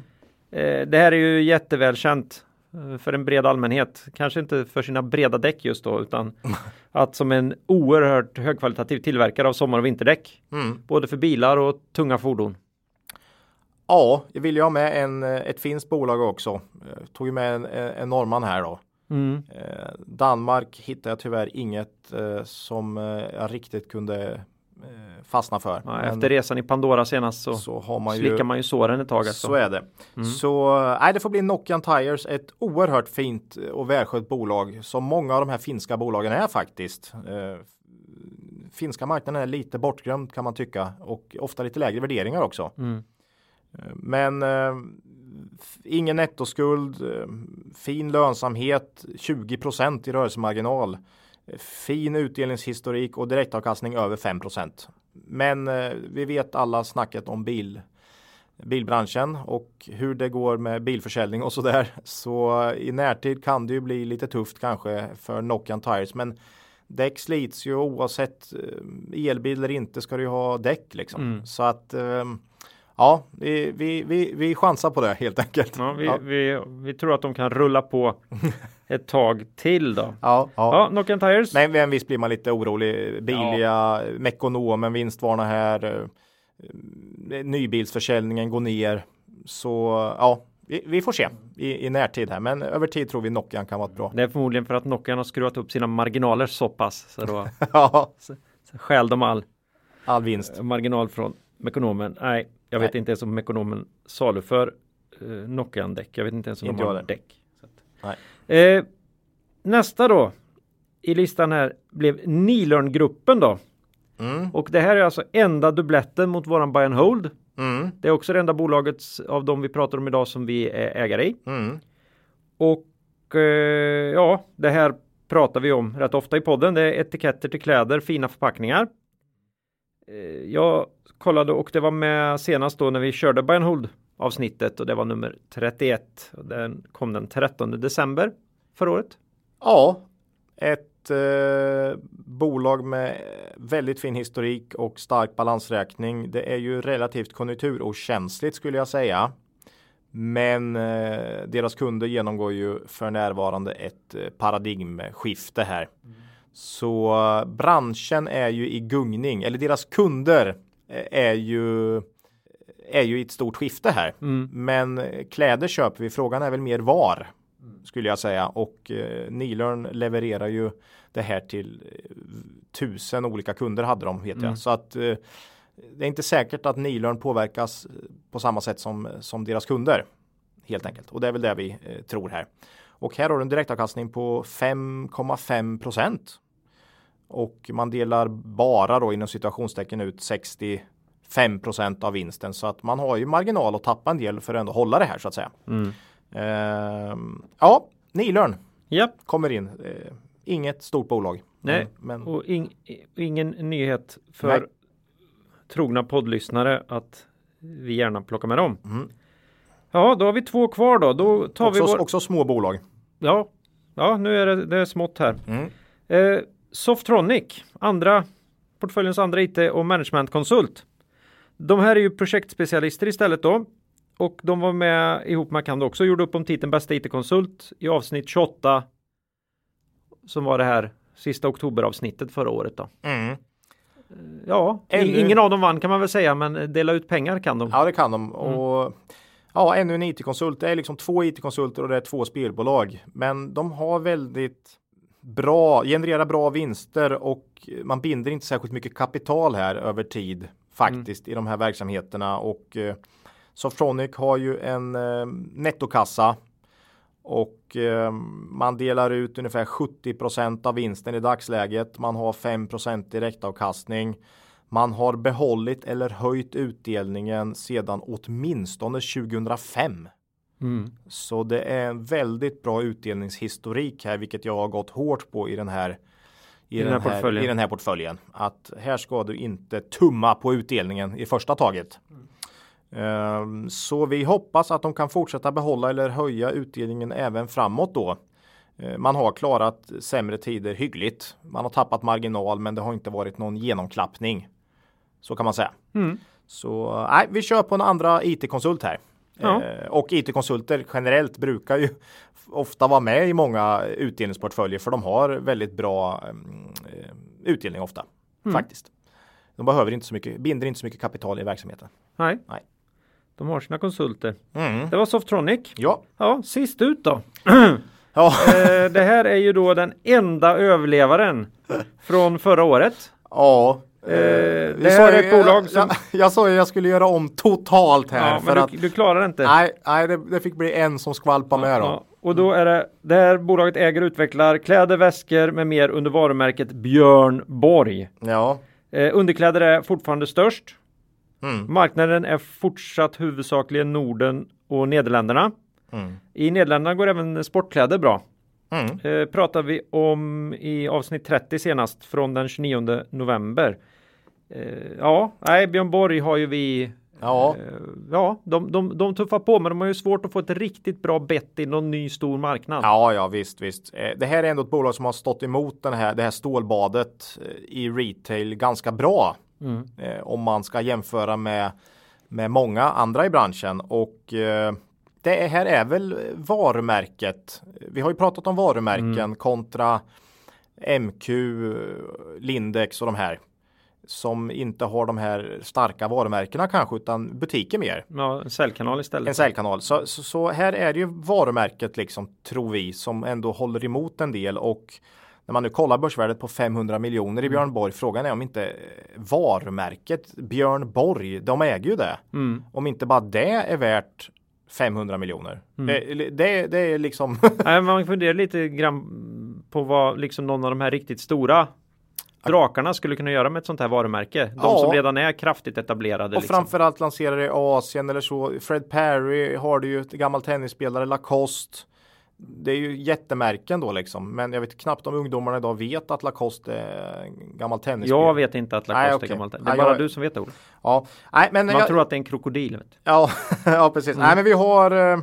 Eh, det här är ju jättevälkänt eh, för en bred allmänhet. Kanske inte för sina breda däck just då, utan att som en oerhört högkvalitativ tillverkare av sommar och vinterdäck. Mm. Både för bilar och tunga fordon. Ja, jag vill ju ha med en, eh, ett finskt bolag också. Eh, tog med en, en norrman här då. Mm. Eh, Danmark hittar jag tyvärr inget eh, som eh, jag riktigt kunde eh, fastna för. Ja, efter resan i Pandora senast så, så har man ju slickar man ju såren ett tag. Alltså. Så är det. Så nej, det får bli Nokian Tires, ett oerhört fint och välskött bolag som många av de här finska bolagen är faktiskt. Eh, finska marknaden är lite bortglömd kan man tycka och ofta lite lägre värderingar också. Mm. Eh, Men eh, ingen nettoskuld, eh, fin lönsamhet, 20% i rörelsemarginal, eh, fin utdelningshistorik och direktavkastning över 5% Men eh, vi vet alla snacket om bil bilbranschen och hur det går med bilförsäljning och så där. Så i närtid kan det ju bli lite tufft kanske för Nokian Tires. Men däck slits ju oavsett elbil eller inte ska du ju ha däck liksom. Mm. Så att eh, ja, vi, vi, vi, vi chansar på det helt enkelt. Ja, vi, ja. Vi, vi tror att de kan rulla på ett tag till då. Ja, ja. Ja, Nokian Tires. Men, men visst blir man lite orolig. Biliga, Mekonomen, vinstvarna här. eh, Nybilsförsäljningen går ner. Så ja, vi, vi får se i, i närtid här. Men över tid tror vi Nokian kan vara bra. Det är förmodligen för att Nokian har skruvat upp sina marginaler så pass. Så då Ja, så stjäl de all all vinst. marginal från Mekonomen. Nej, jag vet Nej. inte ens om Mekonomen saluför eh, Nokian däck. Jag vet inte ens om Inte de har däck. Eh, nästa då i listan här blev Nilörn-gruppen då. Mm, Och det här är alltså enda dubbletten mot våran buy and hold. mm, Det är också det enda bolaget av de vi pratar om idag som vi är ägare i. mm. Och eh, ja, det här pratar vi om rätt ofta i podden. Det är etiketter till kläder, fina förpackningar. Eh, jag kollade och det var med senast då när vi körde and hold avsnittet och det var nummer 31. Och Den kom den 13 december förra året. Ja, ett eh, bolag med väldigt fin historik och stark balansräkning. Det är ju relativt konjunkturokänsligt skulle jag säga. Men eh, deras kunder genomgår ju för närvarande ett eh, paradigmskifte här. Så branschen är ju i gungning, eller deras kunder eh, är ju är ju i ett stort skifte här. Mm. Men kläder köper vi. Frågan är väl mer var skulle jag säga och eh, Nilörn levererar ju det här till eh, tusen olika kunder hade de vet Mm. jag så att eh, det är inte säkert att Nilörn påverkas på samma sätt som, som deras kunder helt enkelt och det är väl det vi eh, tror här. Och här har du en direktavkastning på 5,5 procent och man delar bara då inom situationstecken ut 65 procent av vinsten så att man har ju marginal att tappa en del för att ändå hålla det här så att säga. Mm. Ehm, ja, Nilörn Ja, kommer in. Eh, inget stort bolag. Nej, Men, men och ing, ingen nyhet för Nej. trogna poddlyssnare att vi gärna plockar med dem. Mm. Ja, då har vi två kvar då. Då tar också, vi vår... också små bolag. Ja, ja, nu är det, det är smått här. Mm. Eh, Softronic, andra portföljens andra IT och managementkonsult. De här är ju projektspecialister istället då. Och de var med ihop med Kando också, gjorde upp om titeln bästa IT-konsult i avsnitt 28. Som var det här sista oktoberavsnittet förra året då. Mm. Ja, Ännu- ing- ingen av dem vann kan man väl säga, men dela ut pengar kan de. Ja, det kan de. Mm. Och ja, ännu en IT-konsult. Det är liksom två IT-konsulter och det är två spelbolag. Men de har väldigt bra, genererar bra vinster och man binder inte särskilt mycket kapital här över tid faktiskt i de här verksamheterna och eh, Softronic har ju en eh, nettokassa och eh, man delar ut ungefär 70% av vinsten i dagsläget. Man har 5% direktavkastning. Man har behållit eller höjt utdelningen sedan åtminstone 2005. Mm. Så det är en väldigt bra utdelningshistorik här, vilket jag har gått hårt på i den här i, den, här, portföljen. i den här portföljen. Att här ska du inte tumma på utdelningen i första taget. Mm. Så vi hoppas att de kan fortsätta behålla eller höja utdelningen även framåt då. Ehm, man har klarat sämre tider hyggligt. Man har tappat marginal men det har inte varit någon genomklappning. Så kan man säga. Mm. Så nej, vi kör på en andra IT-konsult här. Ja. Eh, och IT-konsulter generellt brukar ju ofta vara med i många utdelningsportföljer för de har väldigt bra eh, utdelning ofta. Mm. Faktiskt. De behöver inte så mycket, binder inte så mycket kapital i verksamheten. Nej. Nej. De har sina konsulter. Mm. Det var Softronic. Ja. Ja, sist ut då. ja. eh, det här är ju då den enda överlevaren från förra året. Ja, Eh, eh det är ett bolag som... Jag, jag sa ju jag skulle göra om totalt här. Ja, för du, att, du klarar inte. Nej, nej det, det fick bli en som skvalpar ja, med då. Ja. Och då är det, det här bolaget äger och utvecklar kläder, väskor med mer under varumärket Björn Borg. Ja. Eh, underkläder är fortfarande störst. Mm. Marknaden är fortsatt huvudsakligen Norden och Nederländerna. Mm. I Nederländerna går även sportkläder bra. Mm. Eh, pratar vi om i avsnitt 30 senast från den 29 november. Eh, ja, nej, Björn Borg har ju vi Ja, eh, ja de, de, de tuffar på men de har ju svårt att få ett riktigt bra bett i någon ny stor marknad. Ja, ja visst, visst. Eh, det här är ändå ett bolag som har stått emot den här, det här stålbadet i retail ganska bra. Mm. Om man ska jämföra med, med många andra i branschen och det här är väl varumärket. Vi har ju pratat om varumärken mm. kontra MQ, Lindex och de här som inte har de här starka varumärkena kanske utan butiker mer. Ja, en säljkanal istället. En säljkanal. Så, så, så, här är det ju varumärket liksom tror vi som ändå håller emot en del och när man nu kollar börsvärdet på 500 miljoner i mm. Björn Borg. Frågan är om inte varumärket Björn Borg, de äger ju det. Mm. Om inte bara det är värt 500 miljoner. Mm. Det, det, det, är liksom. Man funderar lite grann på vad liksom någon av de här riktigt stora drakarna skulle kunna göra med ett sånt här varumärke. De ja. som redan är kraftigt etablerade. Och liksom. framförallt lanserade i Asien eller så. Fred Perry har du ju ett gammalt tennisspelare, Lacoste. Det är ju jättemärken då liksom. Men jag vet knappt om ungdomarna idag vet att Lacoste är gammal tennisspelare. Jag vet inte att Lacoste Nej, okay. är gammalt. Det är Nej, bara jag... du som vet det Ola. Ja. Nej, men Man jag... tror att det är en krokodil. Ja, ja, precis. Mm. Nej, men vi har eh,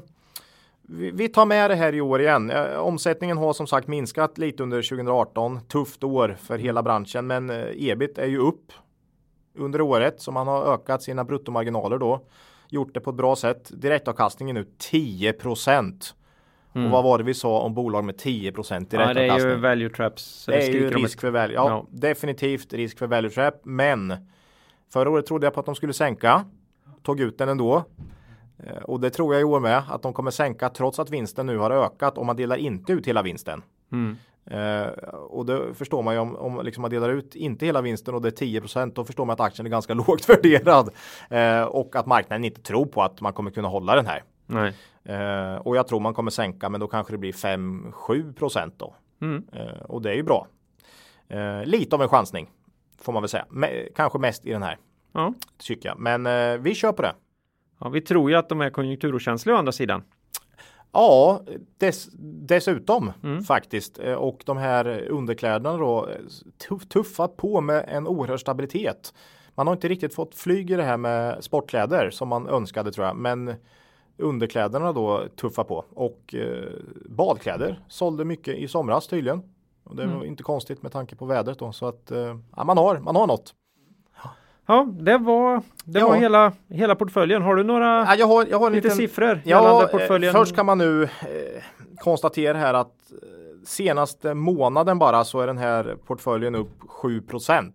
vi tar med det här i år igen. Omsättningen har som sagt minskat lite under 2018. Tufft år för hela branschen, men eh, ebit är ju upp under året så man har ökat sina bruttomarginaler då. Gjort det på ett bra sätt. Direktavkastningen är nu 10 Mm. Och vad var det vi sa om bolag med 10 direktavkastning? Ja, det är ju value traps. Det, det är ju risk för value. Ja, ja, definitivt risk för value trap. Men förra året trodde jag på att de skulle sänka. Tog ut den ändå. Eh, och det tror jag i år med att de kommer sänka trots att vinsten nu har ökat och man delar inte ut hela vinsten. Mm. Uh, och det förstår man ju om, om liksom man delar ut inte hela vinsten och det är 10% då förstår man att aktien är ganska lågt värderad. Uh, och att marknaden inte tror på att man kommer kunna hålla den här. Uh, och jag tror man kommer sänka men då kanske det blir 5-7 då. Mm. och det är ju bra. lite av en chansning får man väl säga. Me kanske mest i den här. Ja. Tycker jag. Men vi kör på det. Ja, vi tror ju att de är konjunkturokänsliga å andra sidan. Ja, dess, dessutom mm. faktiskt. Eh, och de här underkläderna då tuff, tuffa på med en oerhörd stabilitet. Man har inte riktigt fått flyg i det här med sportkläder som man önskade tror jag. Men underkläderna då tuffa på och eh, badkläder sålde mycket i somras tydligen. Och det mm. var inte konstigt med tanke på vädret då så att eh, ja, man har man har något. Ja, det var, det ja. var hela, hela portföljen. Har du några ja, jag har, jag har lite liten, siffror ja, eh, portföljen? Först kan man nu eh, konstatera här att eh, senaste månaden bara så är den här portföljen upp 7%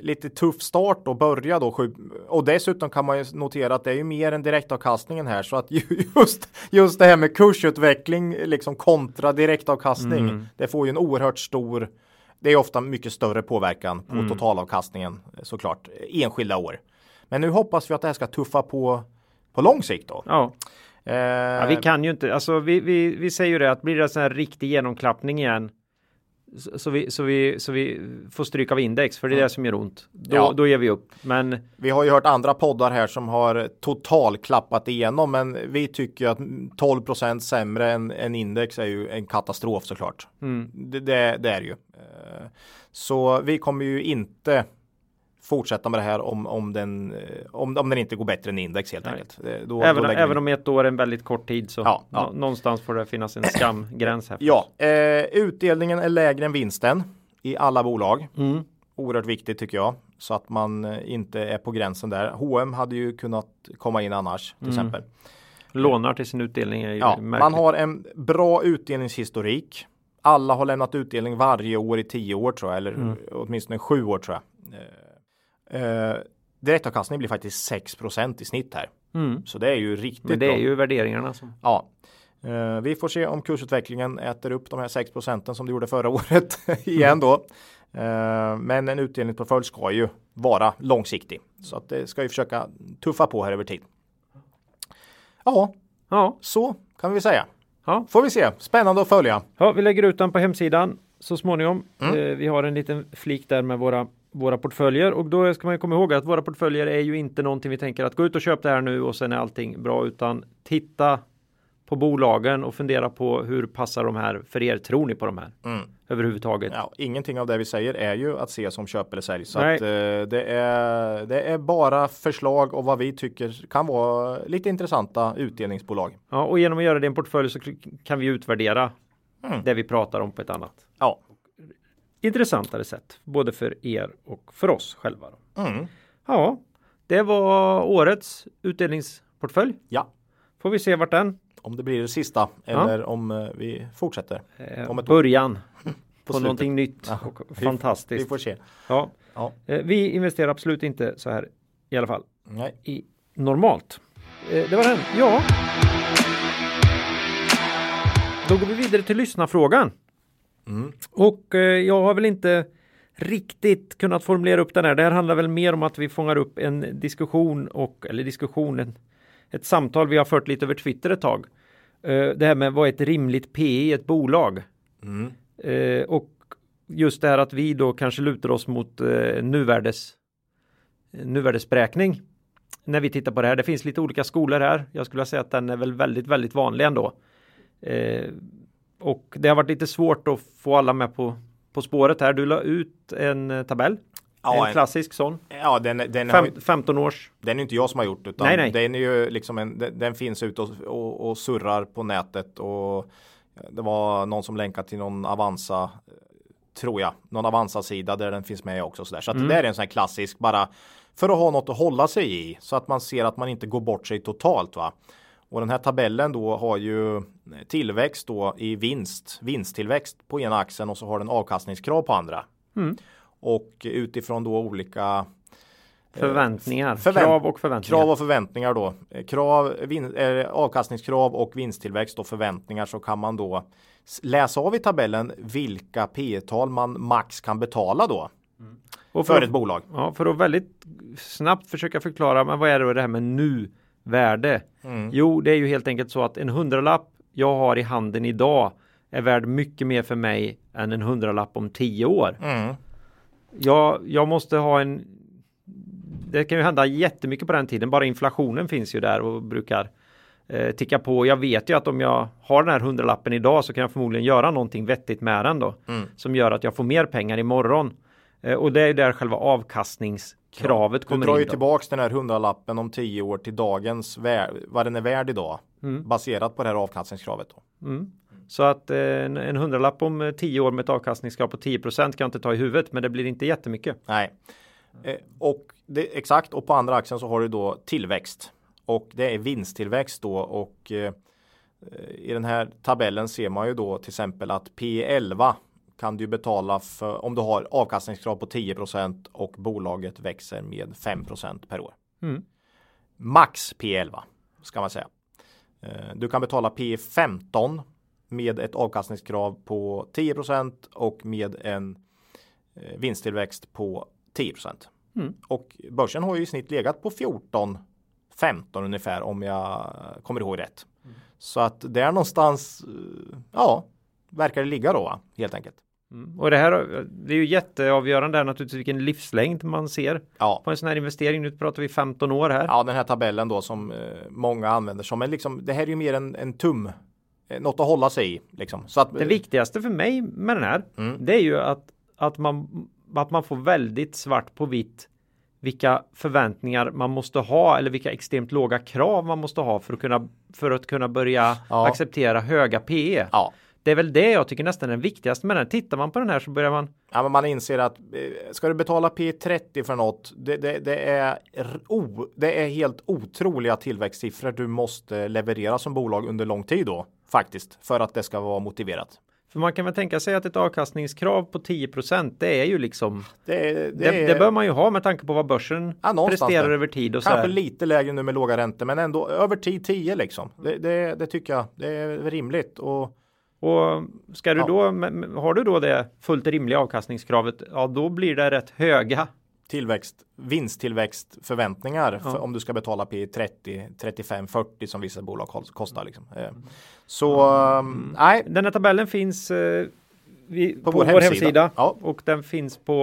Lite tuff start då, börja då 7 och dessutom kan man ju notera att det är ju mer än direktavkastningen här så att just, just det här med kursutveckling liksom kontra direktavkastning mm. det får ju en oerhört stor det är ofta mycket större påverkan på mm. totalavkastningen såklart enskilda år. Men nu hoppas vi att det här ska tuffa på på lång sikt då. Ja. Eh, ja vi kan ju inte, alltså vi, vi, vi säger ju det att blir det en sån här riktig genomklappning igen så, vi, så, vi, så vi får stryk av index för det är det som gör ont. Då, Ja. då ger vi upp. Men Vi har ju hört andra poddar här som har total klappat igenom, men vi tycker ju att 12% sämre än, än index är ju en katastrof såklart. Det, det, det är ju. Eh, Så vi kommer ju inte fortsätta med det här om, om, den, eh, om, om den inte går bättre än index helt Nej. enkelt. Eh, Då, även, då vi- även om ett år är en väldigt kort tid så Ja, ja. nå- någonstans får det finnas en skamgräns här. Ja, eh, utdelningen är lägre än vinsten i alla bolag. Mm. Oerhört viktigt tycker jag. Så att man eh, inte är på gränsen där. H&M hade ju kunnat komma in annars till Mm. exempel. Lånar till sin utdelning är ju Ja, märkligt. man har en bra utdelningshistorik. Alla har lämnat utdelning varje år i tio år tror jag, eller Mm. åtminstone sju år tror jag. Eh, direktavkastningen blir faktiskt 6% i snitt här. Mm. Så det är ju riktigt Men det bra. är ju värderingarna som Ja. Eh, vi får se om kursutvecklingen äter upp de här 6 procenten som det gjorde förra året igen då. Eh, men en utdelningsportfölj ska ju vara långsiktig så att det ska ju försöka tuffa på här över tid. Ja, Ja, så kan vi säga. ja. Får vi se. Spännande att följa. ja, vi lägger ut den på hemsidan så småningom. Mm. Eh, vi har en liten flik där med våra våra portföljer och då ska man komma ihåg att våra portföljer är ju inte någonting vi tänker att gå ut och köpa det här nu och sen är allting bra utan titta på bolagen och fundera på hur passar de här för er? Tror ni på de här Mm. överhuvudtaget? Ja, ingenting av det vi säger är ju att se som köp eller sälj. Så att, eh, det, är, det är bara förslag och vad vi tycker kan vara lite intressanta utdelningsbolag. Ja, och genom att göra det i en portfölj så kan vi utvärdera Mm. det vi pratar om på ett annat Ja. Intressantare sätt, både för er och för oss själva. Mm. Ja, det var årets utdelningsportfölj. Ja. Får vi se vart den Om det blir det sista eller om eh, vi fortsätter. eh, Om ett början på, slutet. någonting nytt Ja, och Vi fantastiskt. får se. Ja. Ja. Eh, vi investerar absolut inte så här i alla fall Nej. i normalt. Eh, det var den. Ja. Då går vi vidare till lyssnarfrågan. Mm. Och eh, jag har väl inte riktigt kunnat formulera upp den här. Det här handlar väl mer om att vi fångar upp en diskussion och eller diskussionen. Ett samtal vi har fört lite över Twitter ett tag. Eh, det här med vad är ett rimligt PE i ett bolag? Mm. Eh, och just det här att vi då kanske lutar oss mot eh, nuvärdes nuvärdesberäkning när vi tittar på det här. Det finns lite olika skolor här. Jag skulle säga att den är väl väldigt, väldigt vanlig ändå. Eh, och det har varit lite svårt att få alla med på, på spåret här. Du la ut en eh, tabell. Ja, en en- klassisk sån. Ja, den, den, Fem, ju- 15 års. den är inte jag som har gjort utan Nej, nej. den är ju liksom en, den, finns ute och, och, och surrar på nätet och det var någon som länkade till någon Avanza tror jag, någon Avanza-sida där den finns med också så där. Så Mm. det där är en sån här klassisk bara för att ha något att hålla sig i så att man ser att man inte går bort sig totalt va. Och den här tabellen då har ju tillväxt då i vinst, vinsttillväxt på ena axeln och så har den avkastningskrav på andra. Mm. Och utifrån då olika Förväntningar. förvänt- krav och förväntningar. Krav och förväntningar då. Eh, Krav, eh, avkastningskrav och vinsttillväxt och förväntningar så kan man då läsa av i tabellen vilka P tal man max kan betala då och för ett bolag. Ja, för att väldigt snabbt försöka förklara, men vad är det, det här med nu-värde? Mm. Jo, det är ju helt enkelt så att en hundralapp jag har i handen idag är värd mycket mer för mig än en hundralapp om tio år. Mm. Jag, jag måste ha en det kan ju hända jättemycket på den tiden. Bara inflationen finns ju där och brukar eh, ticka på. Jag vet ju att om jag har den här hundralappen idag så kan jag förmodligen göra någonting vettigt med den då. Mm. Som gör att jag får mer pengar imorgon. Eh, och det är där själva avkastningskravet Du kommer drar in. ju då. tillbaks den här hundralappen om tio år till dagens vär, vad den är värd idag. Mm. Baserat på det här avkastningskravet. Då. Mm. Så att eh, en, en hundralapp om eh, tio år med ett avkastningskrav på 10% kan jag inte ta i huvudet. Men det blir inte jättemycket. Nej. Eh, och det, exakt och på andra axeln så har du då tillväxt. Och det är vinsttillväxt då och eh, i den här tabellen ser man ju då till exempel att P11 kan du betala för om du har avkastningskrav på 10% och bolaget växer med 5% per år. Mm. Max P11 ska man säga. Eh, Du kan betala P15 med ett avkastningskrav på 10% och med en eh, vinsttillväxt på 10 Mm. Och börsen har ju i snitt legat på 14 15 ungefär om jag kommer ihåg rätt. Så att där någonstans, eh, ja, verkar det ligga då helt enkelt. Mm. Och det här det är ju jätteavgörande där naturligtvis vilken livslängd man ser Ja. på en sån här investering. Nu pratar vi 15 år här. Ja, den här tabellen då som eh, många använder som en liksom, det här är ju mer en, en tum. Eh, något att hålla sig i liksom. Så att, Det viktigaste för mig med den här, Mm. det är ju att, att, man, att man får väldigt svart på vitt vilka förväntningar man måste ha eller vilka extremt låga krav man måste ha för att kunna, för att kunna börja Ja. acceptera höga PE. ja. Det är väl det jag tycker nästan är viktigast med den. Tittar man på den här så börjar man Ja, men man inser att eh, ska du betala P30 för något, det, det, det, är, o, det är helt otroliga tillväxtsiffror du måste leverera som bolag under lång tid då faktiskt för att det ska vara motiverat. För man kan väl tänka sig att ett avkastningskrav på 10% det är ju liksom Det, det, det, det bör man ju ha med tanke på vad börsen Ja, presterar över tid och så kanske lite lägre nu med låga räntor, men ändå över tid 10 liksom. Det tycker jag det är rimligt och Och ska du Ja. då, har du då det fullt rimliga avkastningskravet, ja då blir det rätt höga. tillväxt, vinsttillväxtförväntningar Ja. om du ska betala P 30, 35, 40 som vissa bolag kos- kostar. Liksom. Eh, Så um, nej, Den här tabellen finns eh, vi, på, vår vår hemsida, hemsida. Ja. och den finns på,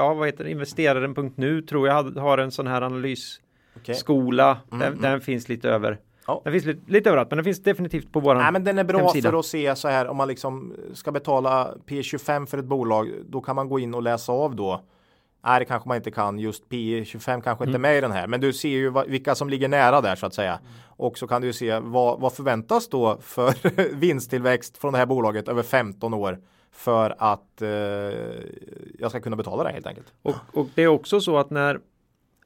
ja vad heter det, investeraren.nu tror jag har en sån här analysskola. okej. Den, den finns lite över. Ja. Den finns lite, lite överallt, men den finns definitivt på våran Nej, men den är bra hemsida. för att se så här om man liksom ska betala P25 för ett bolag. Då kan man gå in och läsa av då. Nej, det kanske man inte kan. Just P25 kanske inte är med i den här, men du ser ju vilka som ligger nära där så att säga. Och så kan du se vad, vad förväntas då för vinsttillväxt från det här bolaget över 15 år för att eh, jag ska kunna betala det helt enkelt. Och, och det är också så att när,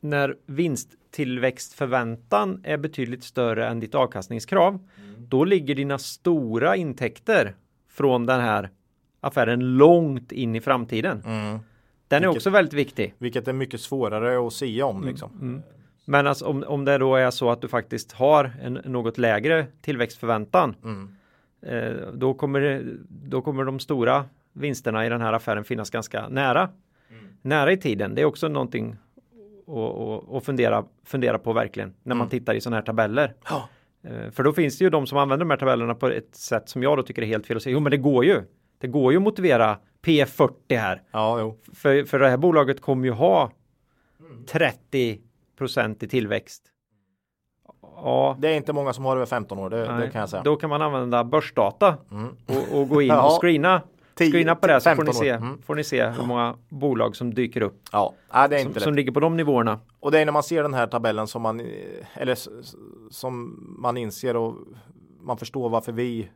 när vinsttillväxtförväntan är betydligt större än ditt avkastningskrav, då ligger dina stora intäkter från den här affären långt in i framtiden. Den är Vilket- också väldigt viktig. Vilket är mycket svårare att säga om liksom. Men alltså, om, om det då är så att du faktiskt har en något lägre tillväxtförväntan, Mm. eh, då, kommer, då kommer de stora vinsterna i den här affären finnas ganska nära. Nära i tiden. Det är också någonting att, att, att fundera, fundera på verkligen när man tittar i sådana här tabeller. Ja. Eh, För då finns det ju de som använder de här tabellerna på ett sätt som jag då tycker är helt fel och säger jo men det går ju. Det går ju att motivera P40 här. Ja. För, för det här bolaget kommer ju ha 30% i tillväxt. Ja, Det är inte många som har över 15 år, det, det kan jag säga. då kan man använda börsdata Mm. och, och gå in och screena. Screena på det så får 15 ni, se, Mm. får ni se hur många bolag som dyker upp Ja, nej, det är som, inte som lätt. ligger på de nivåerna. Och det är när man ser den här tabellen som man, eh, eller som man inser och man förstår varför vi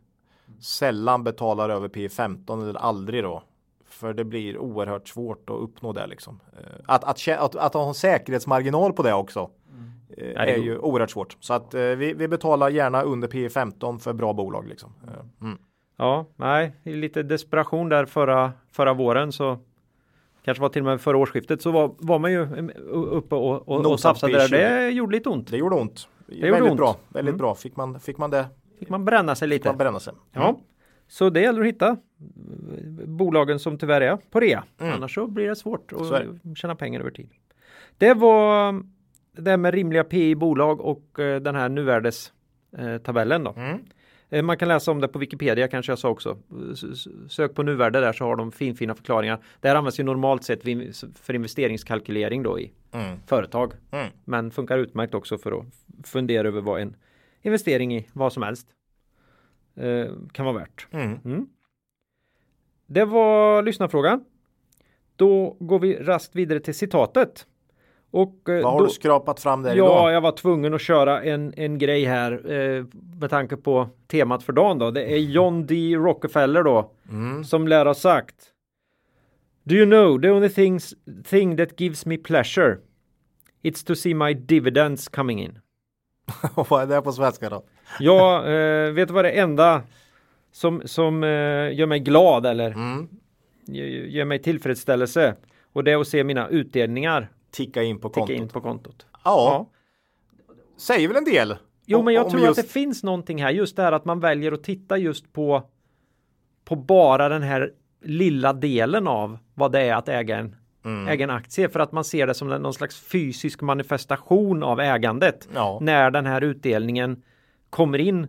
sällan betalar över P15 eller aldrig då. För det blir oerhört svårt att uppnå det liksom. Eh, Att, att, att, att ha en säkerhetsmarginal på det också. eh, Ja, det är ju oerhört svårt. Så att eh, vi, vi betalar gärna under P15 för bra bolag liksom. Eh, Mm. Ja, nej, i lite desperation där förra, förra våren så kanske var till och med förra årsskiftet så var, var man ju eh, uppe och, och, och tafsade där. P20. Det gjorde lite ont. Det gjorde ont. gjorde väldigt ont. bra. Väldigt Mm. bra. Fick man, fick man det? Fick man bränna sig lite. Man bränna sig. Ja, så det gäller att hitta eh, bolagen som tyvärr är på rea. Mm. Annars så blir det svårt att tjäna pengar över tid. Det var det med rimliga PI bolag och eh, den här nuvärdestabellen då. Eh, Man kan läsa om det på Wikipedia kanske jag sa också. Sök på nuvärde där så har de finfina förklaringar. Det här används ju normalt sett för investeringskalkylering då i Mm. företag. Mm. Men funkar utmärkt också för att fundera över vad en investering i vad som helst eh, kan vara värt. Mm. Mm. Det var lyssnarfrågan. Då går vi raskt vidare till citatet. Och, eh, Vad har då, du skrapat fram där Ja, idag? jag var tvungen att köra en, en grej här eh, med tanke på temat för dagen då. Det är John D. Rockefeller då Mm. som lär ha sagt Do you know the only things, thing that gives me pleasure It's to see my dividends coming in. Vad är det på svenska då? Ja, eh, vet du vad det enda som, som eh, gör mig glad eller Mm. gör, gör mig tillfredsställelse och det är att se mina utdelningar Ticka in på ticka kontot. in på kontot. Ja, säger väl en del. Jo, men jag tror just- att det finns någonting här, just det här att man väljer att titta just på på bara den här lilla delen av vad det är att äga en, Mm. äga en aktie för att man ser det som någon slags fysisk manifestation av ägandet Ja. när den här utdelningen kommer in.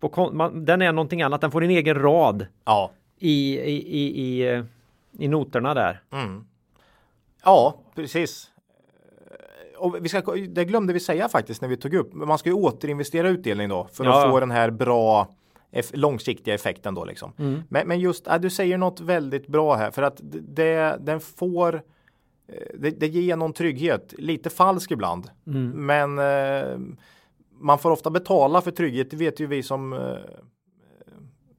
På, man, den är någonting annat, den får en egen rad Ja. i, i, i, i, eh, i noterna där. Mm. Ja, precis. Och vi ska, det glömde vi säga faktiskt när vi tog upp. Man ska ju återinvestera utdelning då för Ja. att få den här bra långsiktiga effekten då liksom. Mm. Men, men just, äh, du säger något väldigt bra här för att det, den får eh, det, det ger någon trygghet, lite falsk ibland. Mm. Men eh, man får ofta betala för trygghet, det vet ju vi som eh,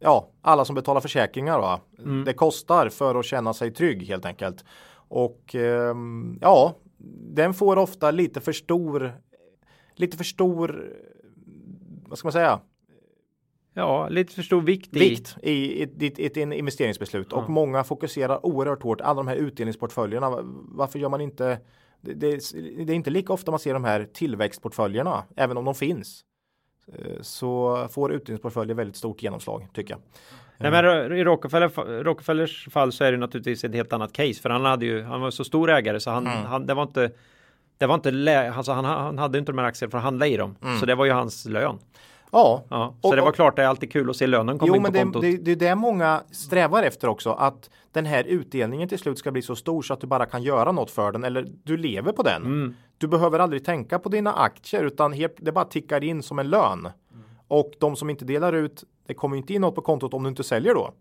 Ja, alla som betalar försäkringar va? Mm. Det kostar för att känna sig trygg helt enkelt. Och ehm, ja, den får ofta lite för stor Lite för stor Vad ska man säga? Ja, lite för stor vikt i. Vikt i, i, i, i ett investeringsbeslut Ja. och många fokuserar oerhört hårt alla de här utdelningsportföljerna. Varför gör man inte det, det, det är inte lika ofta man ser de här tillväxtportföljerna, även om de finns. Eh, Så får utdelningsportföljer väldigt stort genomslag tycker jag. Nej, men i Rockefeller, Rockefellers fall så är det naturligtvis ett helt annat case för han hade ju, han var så stor ägare så han, Mm. han det var inte det var inte, lä, alltså han, han hade inte de här aktierna för att handla i dem. Så det var ju hans lön. Ja, Ja, så Och- det var klart det är alltid kul att se lönen komma Jo, in på men det, kontot. det, det är det många strävar efter också. Att den här utdelningen till slut ska bli så stor så att du bara kan göra något för den eller du lever på den. Mm. Du behöver aldrig tänka på dina aktier utan helt, det bara tickar in som en lön. Och de som inte delar ut, det kommer inte in något på kontot om du inte säljer då.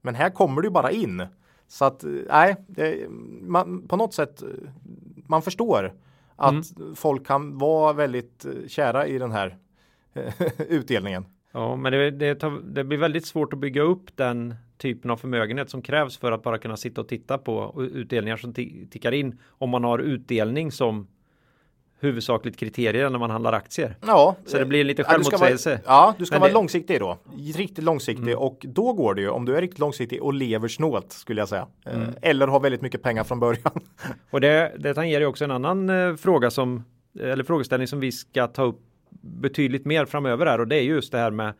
Men här kommer ju bara in. Så att eh, nej, det, man, på något sätt eh, man förstår att folk kan vara väldigt eh, kära i den här utdelningen. Ja, men det, det, tar, det blir väldigt svårt att bygga upp den typen av förmögenhet som krävs för att bara kunna sitta och titta på utdelningar som ti- tickar in om man har utdelning som huvudsakligt kriterier när man handlar aktier. Ja, Så det blir lite Ja, du ska vara- självmotsägelse. Ja, du ska vara det- långsiktig då. Riktigt långsiktig och då går det ju om du är riktigt långsiktig och lever snålt skulle jag säga. Eh, Mm. Eller har väldigt mycket pengar från början. Och det, det tangerar ju också en annan eh, fråga som eller frågeställning som vi ska ta upp betydligt mer framöver här och det är just det här med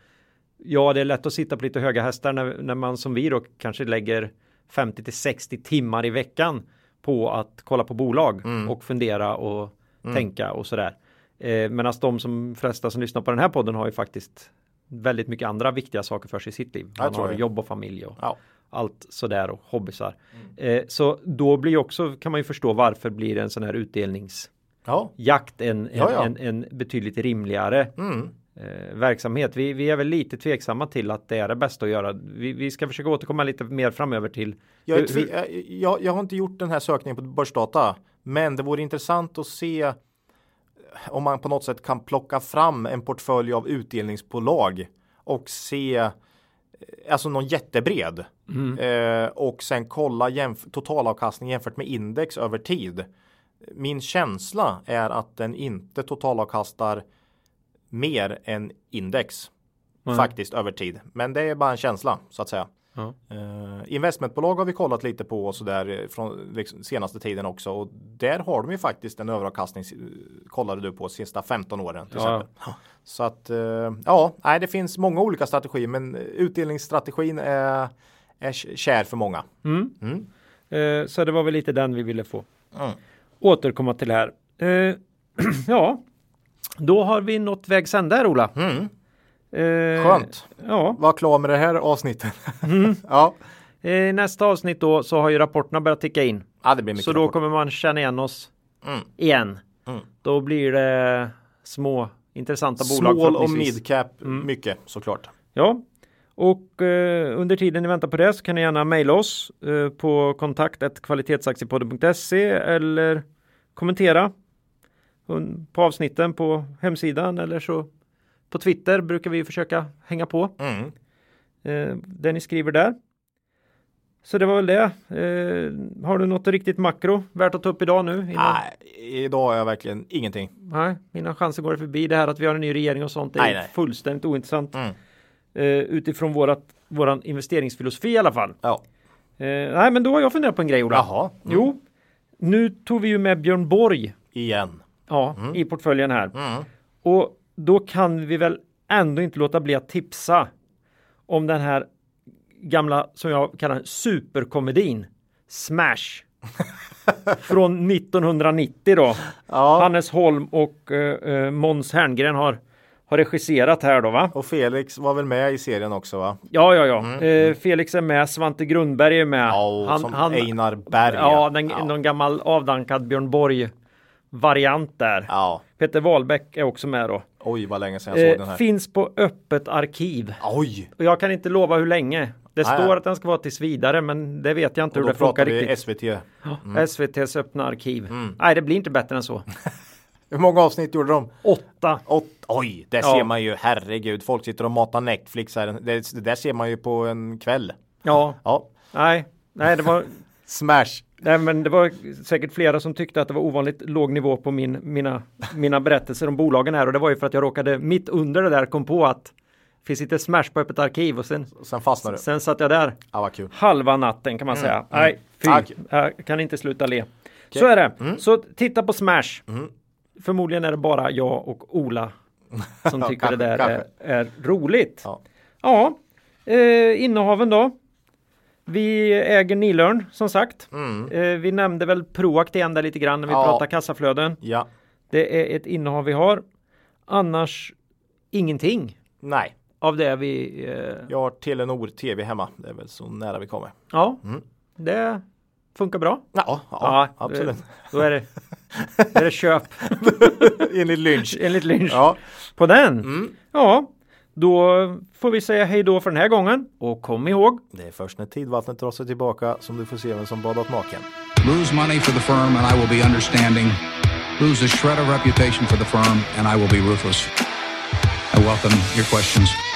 Ja, det är lätt att sitta på lite höga hästar när, när man som vi då kanske lägger 50 till 60 timmar i veckan på att kolla på bolag Mm. och fundera och tänka och sådär. Eh, Medan de som flesta som lyssnar på den här podden har ju faktiskt väldigt mycket andra viktiga saker för sig i sitt liv. Jag Man tror har det. jobb och familj och Ja. allt sådär och hobbysar. Eh, så då blir också kan man ju förstå varför blir en sån här utdelningsjakt Ja. en, en, Ja, en, en betydligt rimligare Mm. eh, verksamhet. Vi, vi är väl lite tveksamma till att det är det bästa att göra. Vi, vi ska försöka återkomma lite mer framöver till Jag, hur- jag, jag har inte gjort den här sökningen på börsdata. Men det vore intressant att se om man på något sätt kan plocka fram en portfölj av utdelningsbolag och se eh, alltså någon jättebred Mm. eh, och sen kolla jämf- totalavkastning jämfört med index över tid. Min känsla är att den inte totalavkastar mer än index Nej. faktiskt över tid. Men det är bara en känsla så att säga. Ja. Eh, investmentbolag har vi kollat lite på och så där eh, från liksom, senaste tiden också och där har de ju faktiskt en överavkastning eh, kollade du på sista 15 åren till Ja. exempel. Så att eh, ja, nej, det finns många olika strategier men utdelningsstrategin är, är kär för många. Mm. Mm. Eh, så det var väl lite den vi ville få Mm. återkomma till här. Ja, då har vi nått vägs ände här Ola. Mm. Eh, Skönt. Ja, Var klar med det här avsnittet. Mm. ja. eh, nästa avsnitt då så har ju rapporterna börjat ticka in. ja, det blir mycket Så då rapport. kommer man känna igen oss Mm. igen. Mm. Då blir det små intressanta bolag Small och midcap Mm. mycket såklart. Ja, och eh, under tiden ni väntar på det så kan ni gärna mejla oss eh, på kontakt kvalitetsaktiepodden.se eller kommentera på avsnitten på hemsidan eller så på Twitter brukar vi försöka hänga på Mm. eh, det ni skriver där. Så det var väl det. Eh, har du något riktigt makro värt att ta upp idag nu? Innan? Nej, idag har jag verkligen ingenting. Nej, mina chanser går förbi. Det här att vi har en ny regering och sånt är Nej, nej. fullständigt ointressant. Mm. Eh, utifrån vårat, våran investeringsfilosofi i alla fall. Ja. Eh, nej, men då har jag funderat på en grej, Ola. Jaha. Mm. Jo, nu tog vi ju med Björn Borg Igen. ja, i portföljen här. Mm. Och då kan vi väl ändå inte låta bli att tipsa om den här gamla, som jag kallar superkomedin Smash. Från 1990 då. Ja. Hannes Holm och eh, eh, Måns Herngren har, har regisserat här då va? Och Felix var väl med i serien också va? Ja, ja, ja. Eh, Felix är med, Svante Grundberg är med. Ja, som Einar Berg. Ja, den, någon gammal avdankad Björn Borg variant där. Ja. Peter Wahlbeck är också med då. Oj, vad länge sedan jag såg den Eh, här. finns på öppet arkiv. Oj! Och jag kan inte lova hur länge. Det Nej, står nej. att den ska vara tills vidare, men det vet jag inte Och hur då det funkar vi riktigt. SVT. SVTs öppna arkiv. Mm. Nej, det blir inte bättre än så. Hur många avsnitt gjorde de? Åtta. Åt, oj, Ja. ser man ju, herregud, folk sitter och matar Netflix här. Det, det där ser man ju på en kväll. Ja, Ja, nej, nej, det var smash. Nej, men det var säkert flera som tyckte att det var ovanligt låg nivå på min, mina, mina berättelser om bolagen här och det var ju för att jag råkade mitt under det där kom på att det finns inte Smash på öppet arkiv och sen, Sen fastnar du. sen satt jag där kul. halva natten kan man säga. Nej, fy, Ah, kul. jag kan inte sluta le. Så är det. Mm. Så titta på Smash. Förmodligen är det bara jag och Ola som tycker det där kanske. är, är roligt. Ja. Ja, eh, innehaven då. Vi äger Nilörn som sagt. Eh, vi nämnde väl Proact igen där lite grann när vi Mm. Ja. pratar kassaflöden. Ja, Det är ett innehav vi har. Annars ingenting nej. av det vi... Eh, Jag har Telenor TV hemma. Det är väl så nära vi kommer. ja, det funkar bra. Ja, ja, absolut. eh, Då är det, då är det köp Enligt Lynch. enligt Lynch Ja, på den. Mm. Ja, då får vi säga hej då för den här gången. Och kom ihåg, det är först när tidvattnet drar sig tillbaka som du får se vem som badat naken. Lose money for the firm and I will be understanding. Lose a shred of reputation for the firm and I will be ruthless. I welcome your questions.